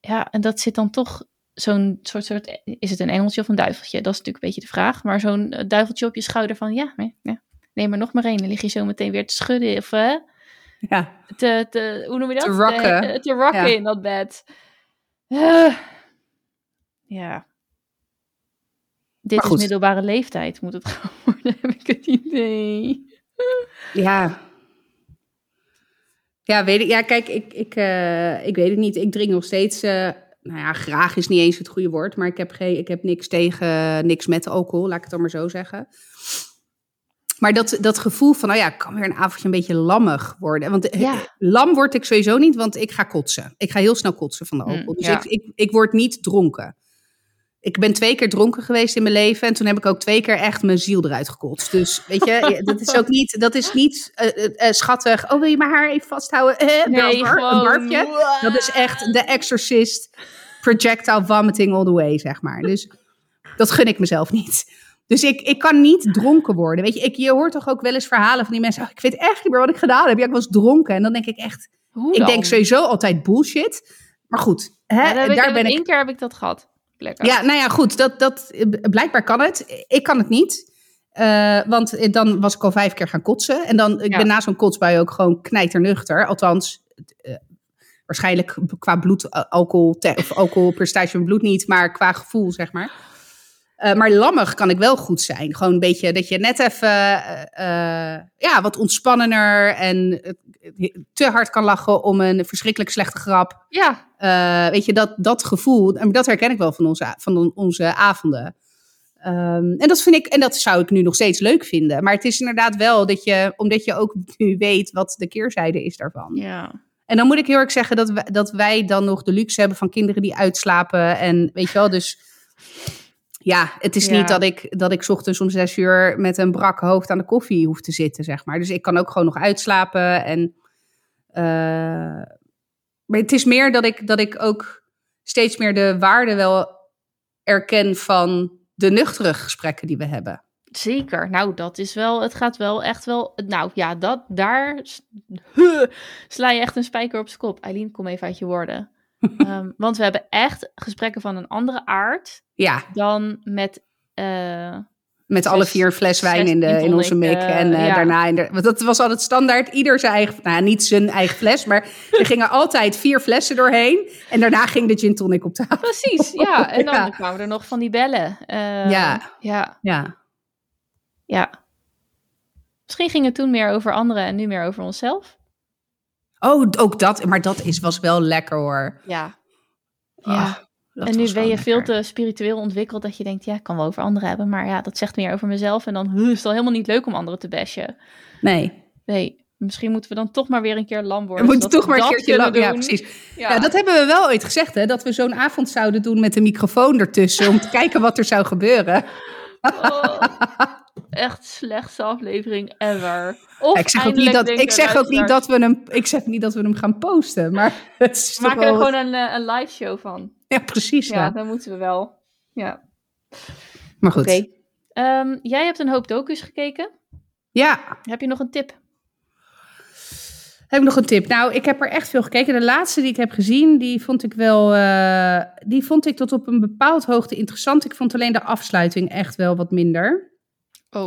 Ja, en dat zit dan toch zo'n soort, soort, is het een engeltje of een duiveltje? Dat is natuurlijk een beetje de vraag. Maar zo'n eh, duiveltje op je schouder van, ja, nee, ja. neem er nog maar één. Dan lig je zo meteen weer te schudden of uh, ja. te, te, hoe noem je dat? Te rocken. Te, te rocken ja. in dat bed. Uh, ja. Dit is middelbare leeftijd, moet het gewoon *laughs* worden, heb ik het idee. Ja, Ja, weet ik, ja kijk, ik, ik, eh, ik weet het niet. Ik drink nog steeds, eh, nou ja, graag is niet eens het goede woord, maar ik heb, geen, ik heb niks tegen, niks met alcohol, laat ik het dan maar zo zeggen. Maar dat, dat gevoel van, nou ja, ik kan weer een avondje een beetje lammig worden. Want eh, Ja. lam word ik sowieso niet, want ik ga kotsen. Ik ga heel snel kotsen van de Mm, alcohol. dus ja. ik, ik, ik word niet dronken. Ik ben twee keer dronken geweest in mijn leven. En toen heb ik ook twee keer echt mijn ziel eruit gekotst. Dus weet je, dat is ook niet, dat is niet eh, eh, eh, schattig. Oh, wil je mijn haar even vasthouden? *laughs* Eh, Nee, een barfje. Dat is echt de exorcist projectile vomiting all the way, zeg maar. Dus dat gun ik mezelf niet. Dus ik, ik kan niet dronken worden. Weet je, ik, je hoort toch ook wel eens verhalen van die mensen. "Oh, ik weet echt niet meer wat ik gedaan heb. Ja, ik was dronken. En dan denk ik echt, Hoe ik denk sowieso altijd bullshit. Maar goed, hè, Ja, ik- daar ben ik Eén keer heb ik dat gehad. Ja, nou ja, goed. Dat, dat, blijkbaar kan het. Ik kan het niet. Eh, want dan was ik al vijf keer gaan kotsen. En dan, ik Ja. ben na zo'n kotsbui ook gewoon knijternuchter. Althans, eh, waarschijnlijk qua bloed, eh, alcohol, of alcoholpercentage van bloed niet, maar qua gevoel, zeg maar. Eh, maar lammig kan ik wel goed zijn. Gewoon een beetje dat je net even eh, eh, ja, wat ontspannender en te hard kan lachen om een verschrikkelijk slechte grap. Ja, weet je, dat, dat gevoel, en dat herken ik wel van onze, van onze avonden. Ehm, en dat vind ik, en dat zou ik nu nog steeds leuk vinden. Maar het is inderdaad wel dat je, omdat je ook nu weet wat de keerzijde is daarvan. ja. En dan moet ik heel erg zeggen dat wij, dat wij dan nog de luxe hebben van kinderen die uitslapen. En weet je wel, dus ja, het is Ja. niet dat ik, dat ik 's ochtends om zes uur met een brak hoofd aan de koffie hoef te zitten, zeg maar. Dus ik kan ook gewoon nog uitslapen. En, eh, maar het is meer dat ik, dat ik ook steeds meer de waarde wel erken van de nuchtere gesprekken die we hebben. Zeker. Nou, dat is wel, het gaat wel echt wel, nou ja, dat, daar sla je echt een spijker op zijn kop. Eileen, kom even uit je woorden. *laughs* Ehm, want we hebben echt gesprekken van een andere aard Ja, dan met, eh, met alle vier een fles wijn in, de, in onze mik. eh, en eh, ja. daarna, in de, want dat was altijd standaard, ieder zijn eigen, nou niet zijn eigen fles, maar er *laughs* gingen altijd vier flessen doorheen. En daarna ging de gin tonic op tafel. precies, ja. *laughs* En dan Ja. kwamen er nog van die bellen. Eh, Ja. Ja, Ja, ja. Misschien ging het toen meer over anderen en nu meer over onszelf. Oh, ook dat, maar dat is, was wel lekker hoor. Ja. Ah, Ja. en nu ben je veel te spiritueel ontwikkeld dat je denkt, ja, ik kan wel over anderen hebben, maar ja, dat zegt meer over mezelf en dan huh, is het al helemaal niet leuk om anderen te bashen. Nee, Nee, misschien moeten we dan toch maar weer een keer lam we worden. moeten zodat toch maar een dat keertje lang. Ja, precies. Ja, Ja. dat hebben we wel ooit gezegd, hè? Dat we zo'n avond zouden doen met een microfoon ertussen om te *laughs* kijken wat er zou gebeuren. Oh, echt slechtste aflevering ever. Of ik zeg ook niet dat, ik zeg ook niet dat we hem, ik zeg niet dat we hem gaan posten, maar *laughs* het is toch er wel. gewoon een, eh, een live show van. Ja, precies. Ja, Ja. dan moeten we wel. Ja, Maar goed. oké. Ehm, jij hebt een hoop docus gekeken. Ja, Heb je nog een tip? heb ik nog een tip? Nou, ik heb er echt veel gekeken. De laatste die ik heb gezien, die vond ik wel, eh, die vond ik tot op een bepaald hoogte interessant. Ik vond alleen de afsluiting echt wel wat minder. Oh,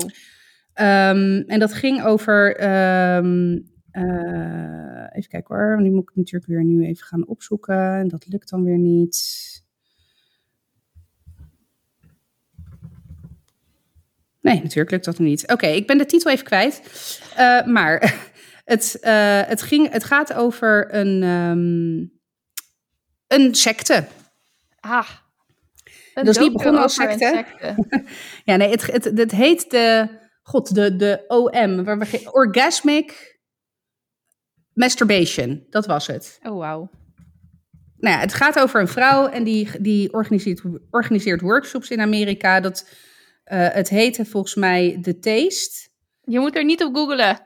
Ehm, en dat ging over. ehm, eh, even kijken hoor. Die moet ik natuurlijk weer nu even gaan opzoeken. En dat lukt dan weer niet. Nee, natuurlijk lukt dat niet. Oké, ik ben de titel even kwijt. Eh, maar *laughs* het, eh, het, ging, het gaat over een, ehm, een secte. ah. Een Dat is niet begonnen als secte. *laughs* Ja, nee, het, het, het heet de, god, de, de OM, waar we, Orgasmic Masturbation, dat was het. Oh, wauw. Nou ja, het gaat over een vrouw en die, die organiseert, organiseert workshops in Amerika. Dat, eh, het heette volgens mij The Taste. Je moet er niet op googlen. *laughs*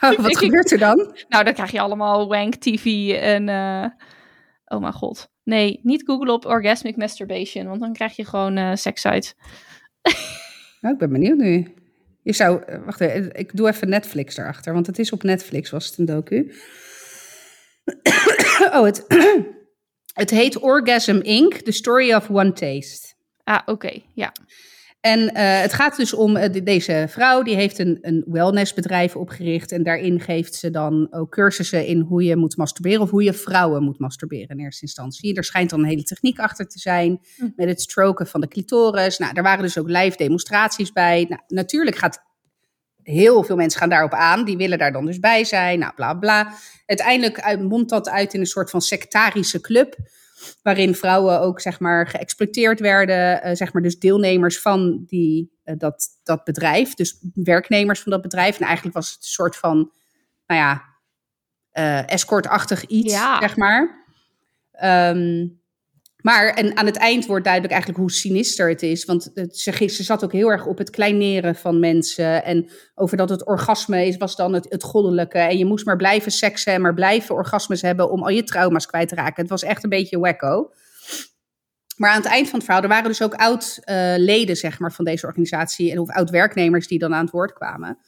Oh, wat *laughs* gebeurt er dan? Nou, dan krijg je allemaal wank TV en... eh, Oh mijn god. Nee, niet googlen op orgasmic masturbation, want dan krijg je gewoon eh sekssites. *laughs* Nou, ik ben benieuwd nu. Je zou, eh, wacht even, ik doe even Netflix erachter, want het is op Netflix, was het een docu. *coughs* oh, het, *coughs* het heet Orgasm Inc., The Story of One Taste. Ah, oké. Ja. En eh, het gaat dus om eh, de- deze vrouw, die heeft een, een wellnessbedrijf opgericht. En daarin geeft ze dan ook cursussen in hoe je moet masturberen of hoe je vrouwen moet masturberen in eerste instantie. Er schijnt dan een hele techniek achter te zijn Hm. met het stroken van de clitoris. Nou, daar waren dus ook live demonstraties bij. Nou, natuurlijk gaat heel veel mensen gaan daarop aan. Die willen daar dan dus bij zijn. Nou, bla bla. Uiteindelijk mondt dat uit in een soort van sectarische club. Waarin vrouwen ook zeg maar geëxploiteerd werden. Uh, zeg maar dus deelnemers van die, uh, dat, dat bedrijf. Dus werknemers van dat bedrijf. En eigenlijk was het een soort van, nou ja, uh, escortachtig iets, ja. zeg maar. Um, maar en aan het eind wordt duidelijk eigenlijk hoe sinister het is. Want het, ze, zat ook heel erg op het kleineren van mensen. En over dat het orgasme is, was dan het, het goddelijke. En je moest maar blijven seksen en maar blijven orgasmes hebben om al je trauma's kwijt te raken. Het was echt een beetje wacko. Maar aan het eind van het verhaal, er waren dus ook oud-leden zeg maar, van deze organisatie. En of oud-werknemers die dan aan het woord kwamen.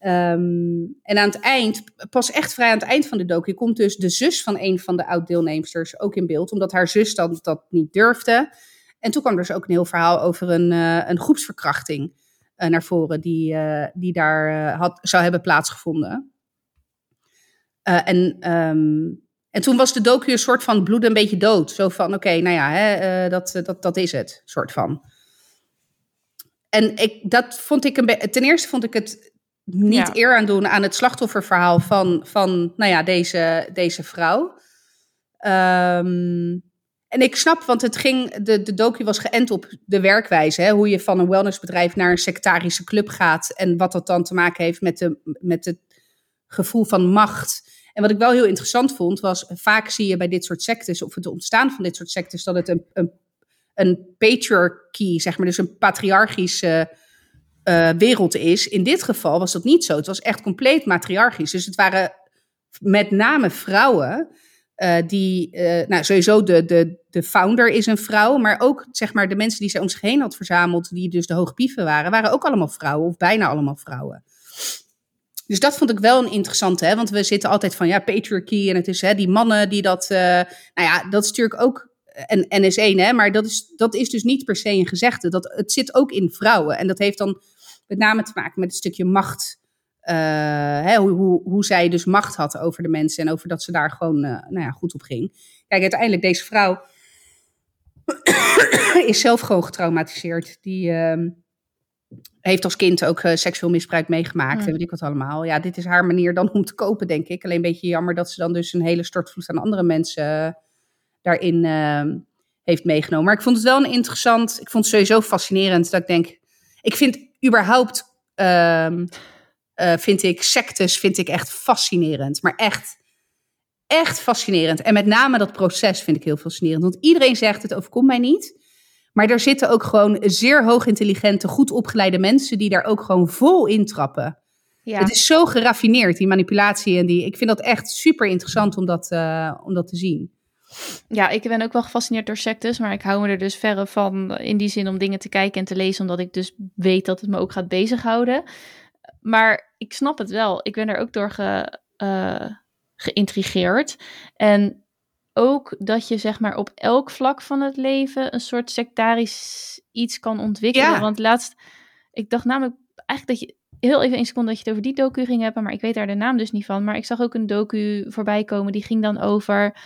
Um, en aan het eind, pas echt vrij aan het eind van de docu, komt dus de zus van een van de oud-deelnemsters ook in beeld, omdat haar zus dan dat niet durfde. En toen kwam er dus ook een heel verhaal over een, uh, een groepsverkrachting uh, naar voren, die, uh, die daar had, zou hebben plaatsgevonden. en, um, en toen was de docu een soort van bloed een beetje dood. Zo van, oké, nou ja, hè, dat, dat, dat is het, soort van. En ik, dat vond ik een Ten eerste vond ik het niet eer aan doen aan het slachtofferverhaal van, van nou ja, deze, deze vrouw. Um, en ik snap, want het ging, de, de docu was geënt op de werkwijze. Hè? Hoe je van een wellnessbedrijf naar een sectarische club gaat. En wat dat dan te maken heeft met, de, met het gevoel van macht. En wat ik wel heel interessant vond, was vaak zie je bij dit soort sectes, of het ontstaan van dit soort sectes, dat het een, een, een patriarchy, zeg maar, dus een patriarchische uh, wereld is. In dit geval was dat niet zo. Het was echt compleet matriarchisch. Dus het waren met name vrouwen. Uh, die, uh, nou sowieso de, de, de founder is een vrouw, maar ook zeg maar de mensen die ze om zich heen had verzameld, die dus de hoogpieven waren, waren ook allemaal vrouwen of bijna allemaal vrouwen. Dus dat vond ik wel een interessante, hè? want we zitten altijd van ja, patriarchy en het is hè, die mannen die dat, nou ja, dat is natuurlijk ook en NS1, hè, maar dat is, dat is dus niet per se een gezegde. Dat, het zit ook in vrouwen en dat heeft dan met name te maken met het stukje macht. Uh, hè, hoe, hoe, hoe zij dus macht had over de mensen en over dat ze daar gewoon uh, nou ja, goed op ging. Kijk, uiteindelijk deze vrouw *coughs* is zelf gewoon getraumatiseerd. Die uh, heeft als kind ook uh, seksueel misbruik meegemaakt ja. en weet ik wat allemaal. Ja, dit is haar manier dan om te kopen, denk ik. Alleen een beetje jammer dat ze dan dus een hele stortvloed aan andere mensen daarin ehm, heeft meegenomen. Maar ik vond het wel een interessant, ik vond het sowieso fascinerend dat ik denk, ik vind überhaupt um, uh, vind ik sectes vind ik echt fascinerend. Maar echt, echt fascinerend. En met name dat proces vind ik heel fascinerend. Want iedereen zegt het overkomt mij niet. Maar er zitten ook gewoon zeer hoog intelligente, goed opgeleide mensen die daar ook gewoon vol intrappen. Ja. Het is zo geraffineerd, die manipulatie. En die, ik vind dat echt super interessant om dat, uh, om dat te zien. Ja, ik ben ook wel gefascineerd door sectes, maar ik hou me er dus verre van in die zin om dingen te kijken en te lezen, omdat ik dus weet dat het me ook gaat bezighouden. Maar ik snap het wel. Ik ben er ook door ge, uh, geïntrigeerd. En ook dat je zeg maar op elk vlak van het leven een soort sectarisch iets kan ontwikkelen. Ja. Want laatst, ik dacht namelijk eigenlijk dat je heel even een seconde dat je het over die docu ging hebben, maar ik weet daar de naam dus niet van. Maar ik zag ook een docu voorbij komen die ging dan over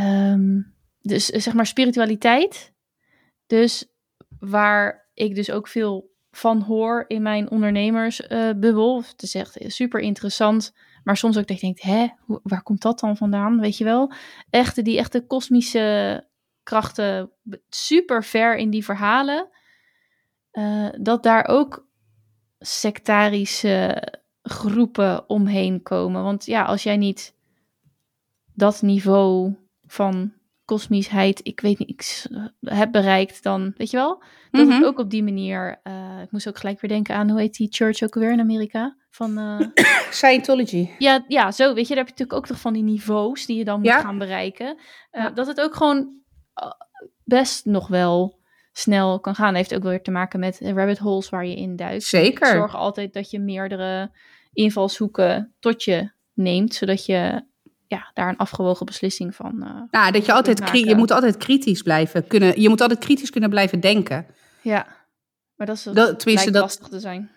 Um, dus eh, zeg maar spiritualiteit. Dus waar ik dus ook veel van hoor in mijn ondernemersbubbel. Uh, het is echt super interessant. Maar soms ook dat je denkt, hè, waar komt dat dan vandaan? Weet je wel? Echte, die echte kosmische krachten super ver in die verhalen. Uh, dat daar ook sectarische groepen omheen komen. Want ja, als jij niet dat niveau van kosmischheid, ik weet niet, ik heb bereikt, dan weet je wel. Dat mm -hmm. ook op die manier. Uh, ik moest ook gelijk weer denken aan hoe heet die church ook weer in Amerika? Van uh... *coughs* Scientology. Ja, ja, zo weet je, daar heb je natuurlijk ook toch van die niveaus die je dan moet ja. gaan bereiken. Uh, ja. Dat het ook gewoon best nog wel snel kan gaan. Dat heeft ook weer te maken met rabbit holes waar je in duikt. Zeker. Zorg altijd dat je meerdere invalshoeken tot je neemt, zodat je ja, daar een afgewogen beslissing van. Uh, nou, dat je altijd je moet altijd kritisch blijven kunnen. Je moet altijd kritisch kunnen blijven denken. Ja, maar dat is dat, tenminste dat lastig te zijn.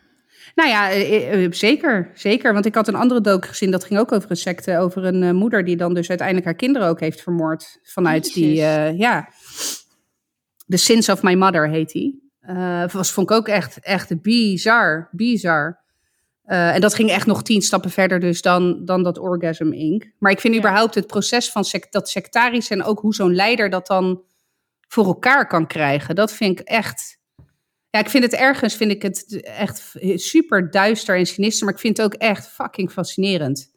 Nou ja, zeker, zeker. Want ik had een andere dook gezien, dat ging ook over een secte, over een uh, moeder die dan dus uiteindelijk haar kinderen ook heeft vermoord vanuit Jezus. die, uh, ja, The Sins of My Mother heet die. Uh, was, vond ik ook echt, echt bizar, bizar. Uh, en dat ging echt nog tien stappen verder dus dan, dan dat Orgasm Inc. Maar ik vind Ja. überhaupt het proces van dat sectarisch en ook hoe zo'n leider dat dan voor elkaar kan krijgen. Dat vind ik echt... Ja, ik vind het ergens vind ik het echt super duister en sinister, maar ik vind het ook echt fucking fascinerend.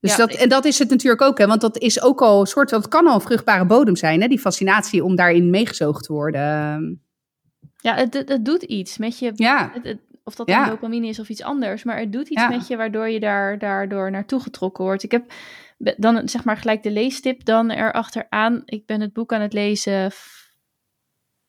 Dus Ja, dat, en dat is het natuurlijk ook, hè, want dat is ook al een soort, dat kan al een vruchtbare bodem zijn, hè, die fascinatie om daarin meegezoogd te worden. Ja, het, het, het doet iets met je. Ja, Het, het- of dat Ja. dan dopamine is of iets anders. Maar het doet iets Ja. met je waardoor je daar, daardoor naartoe getrokken wordt. Ik heb dan zeg maar gelijk de leestip dan erachteraan. Ik ben het boek aan het lezen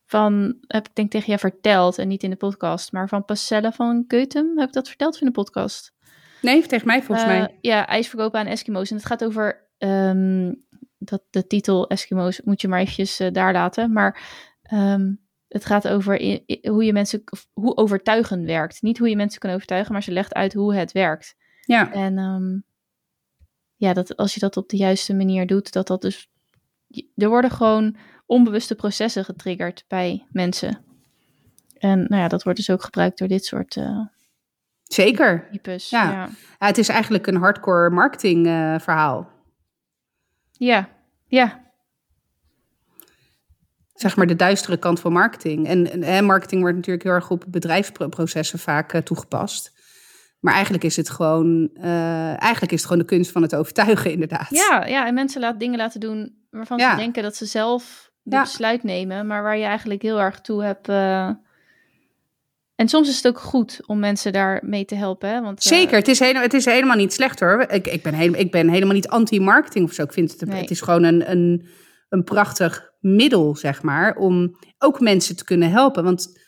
van, heb ik denk tegen jou verteld en niet in de podcast. Maar van Pacella van Geutem. Heb ik dat verteld in de podcast? nee, tegen mij volgens Eh, mij. Ja, ijs verkopen aan Eskimo's. En het gaat over ehm, dat de titel Eskimo's moet je maar eventjes eh, daar laten. Maar ehm, het gaat over hoe je mensen, hoe overtuigen werkt. Niet hoe je mensen kan overtuigen, maar ze legt uit hoe het werkt. Ja, En ehm, ja, dat als je dat op de juiste manier doet, dat dat dus. Er worden gewoon onbewuste processen getriggerd bij mensen. En nou ja, dat wordt dus ook gebruikt door dit soort eh zeker. types. Ja. ja. Ja, het is eigenlijk een hardcore marketing eh, verhaal. ja. ja. Zeg maar de duistere kant van marketing. En, en marketing wordt natuurlijk heel erg op bedrijfsprocessen vaak eh, toegepast. Maar eigenlijk is het gewoon, eh, eigenlijk is het gewoon de kunst van het overtuigen, *laughs* inderdaad. Ja, ja, en mensen laten dingen laten doen waarvan Ja. ze denken dat ze zelf de Ja. besluit nemen, maar waar je eigenlijk heel erg toe hebt. eh, En soms is het ook goed om mensen daar mee te helpen. Hè? Want, Zeker, het is, hele, het is helemaal niet slecht hoor. Ik, ik, ben, hele, ik ben helemaal niet anti-marketing of zo. Ik vind het, Nee. het is gewoon een, een, een prachtig middel, zeg maar, om ook mensen te kunnen helpen. Want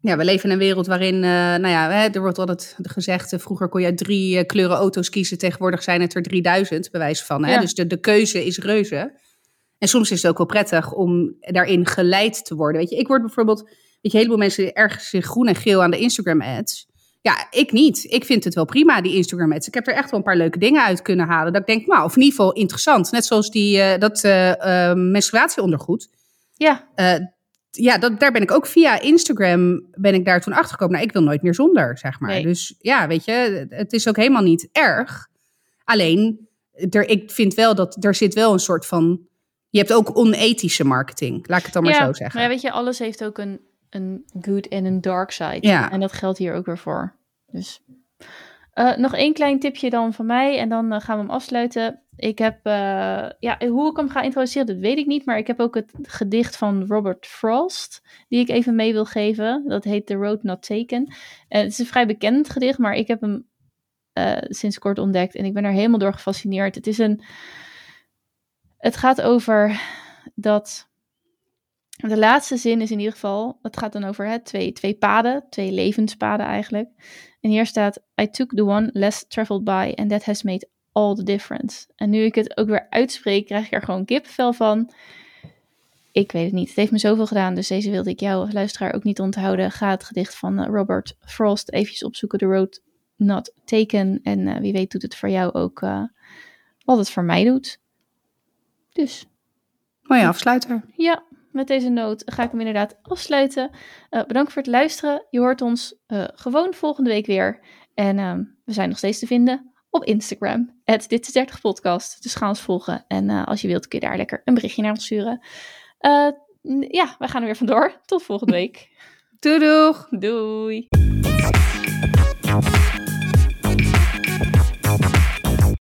ja, we leven in een wereld waarin, eh, nou ja, hè, er wordt altijd gezegd, eh, vroeger kon je drie eh, kleuren auto's kiezen, tegenwoordig zijn het er 3000, bewijs van. Hè? Ja. Dus de, de keuze is reuze. En soms is het ook wel prettig om daarin geleid te worden. Weet je, ik word bijvoorbeeld, weet je, een heleboel mensen ergens zich groen en geel aan de Instagram ads. Ja, ik niet. Ik vind het wel prima, die Instagram ads. Ik heb er echt wel een paar leuke dingen uit kunnen halen. Dat ik denk, nou, of in ieder geval interessant. Net zoals die, eh, dat eh, eh, menstruatieondergoed. Ja, ja, dat, daar ben ik ook via Instagram ben ik daar toen achter gekomen. Nou, ik wil nooit meer zonder, zeg maar. Nee. Dus ja, weet je, het is ook helemaal niet erg. Alleen, er, ik vind wel dat er zit wel een soort van... Je hebt ook onethische marketing, laat ik het dan maar ja, zo zeggen. Maar ja, weet je, alles heeft ook een, een good en een dark side. Ja. En dat geldt hier ook weer voor. Dus eh, nog één klein tipje dan van mij en dan eh, gaan we hem afsluiten. Ik heb, eh, ja, hoe ik hem ga introduceren, dat weet ik niet. Maar ik heb ook het gedicht van Robert Frost, die ik even mee wil geven. Dat heet The Road Not Taken. En het is een vrij bekend gedicht, maar ik heb hem sinds kort ontdekt. En ik ben er helemaal door gefascineerd. Het is een... Het gaat over dat... De laatste zin is in ieder geval... Het gaat dan over hè, twee, twee paden, twee levenspaden eigenlijk. En hier staat... I took the one less traveled by and that has made all the difference. En nu ik het ook weer uitspreek, krijg ik er gewoon kippenvel van. Ik weet het niet. Het heeft me zoveel gedaan, dus deze wilde ik jou luisteraar ook niet onthouden. Ga het gedicht van eh, Robert Frost eventjes opzoeken. The Road Not Taken. En eh, wie weet doet het voor jou ook eh, wat het voor mij doet. Dus Mooie afsluiter. ja, met deze noot ga ik hem inderdaad afsluiten. Eh, bedankt voor het luisteren. Je hoort ons eh, gewoon volgende week weer. En ehm, we zijn nog steeds te vinden op Instagram. Het Dit is 30 podcast. Dus ga ons volgen. En eh, als je wilt kun je daar lekker een berichtje naar ons sturen. Ja, wij gaan er weer vandoor. Tot volgende week. *laughs* Doei doeg! Doei.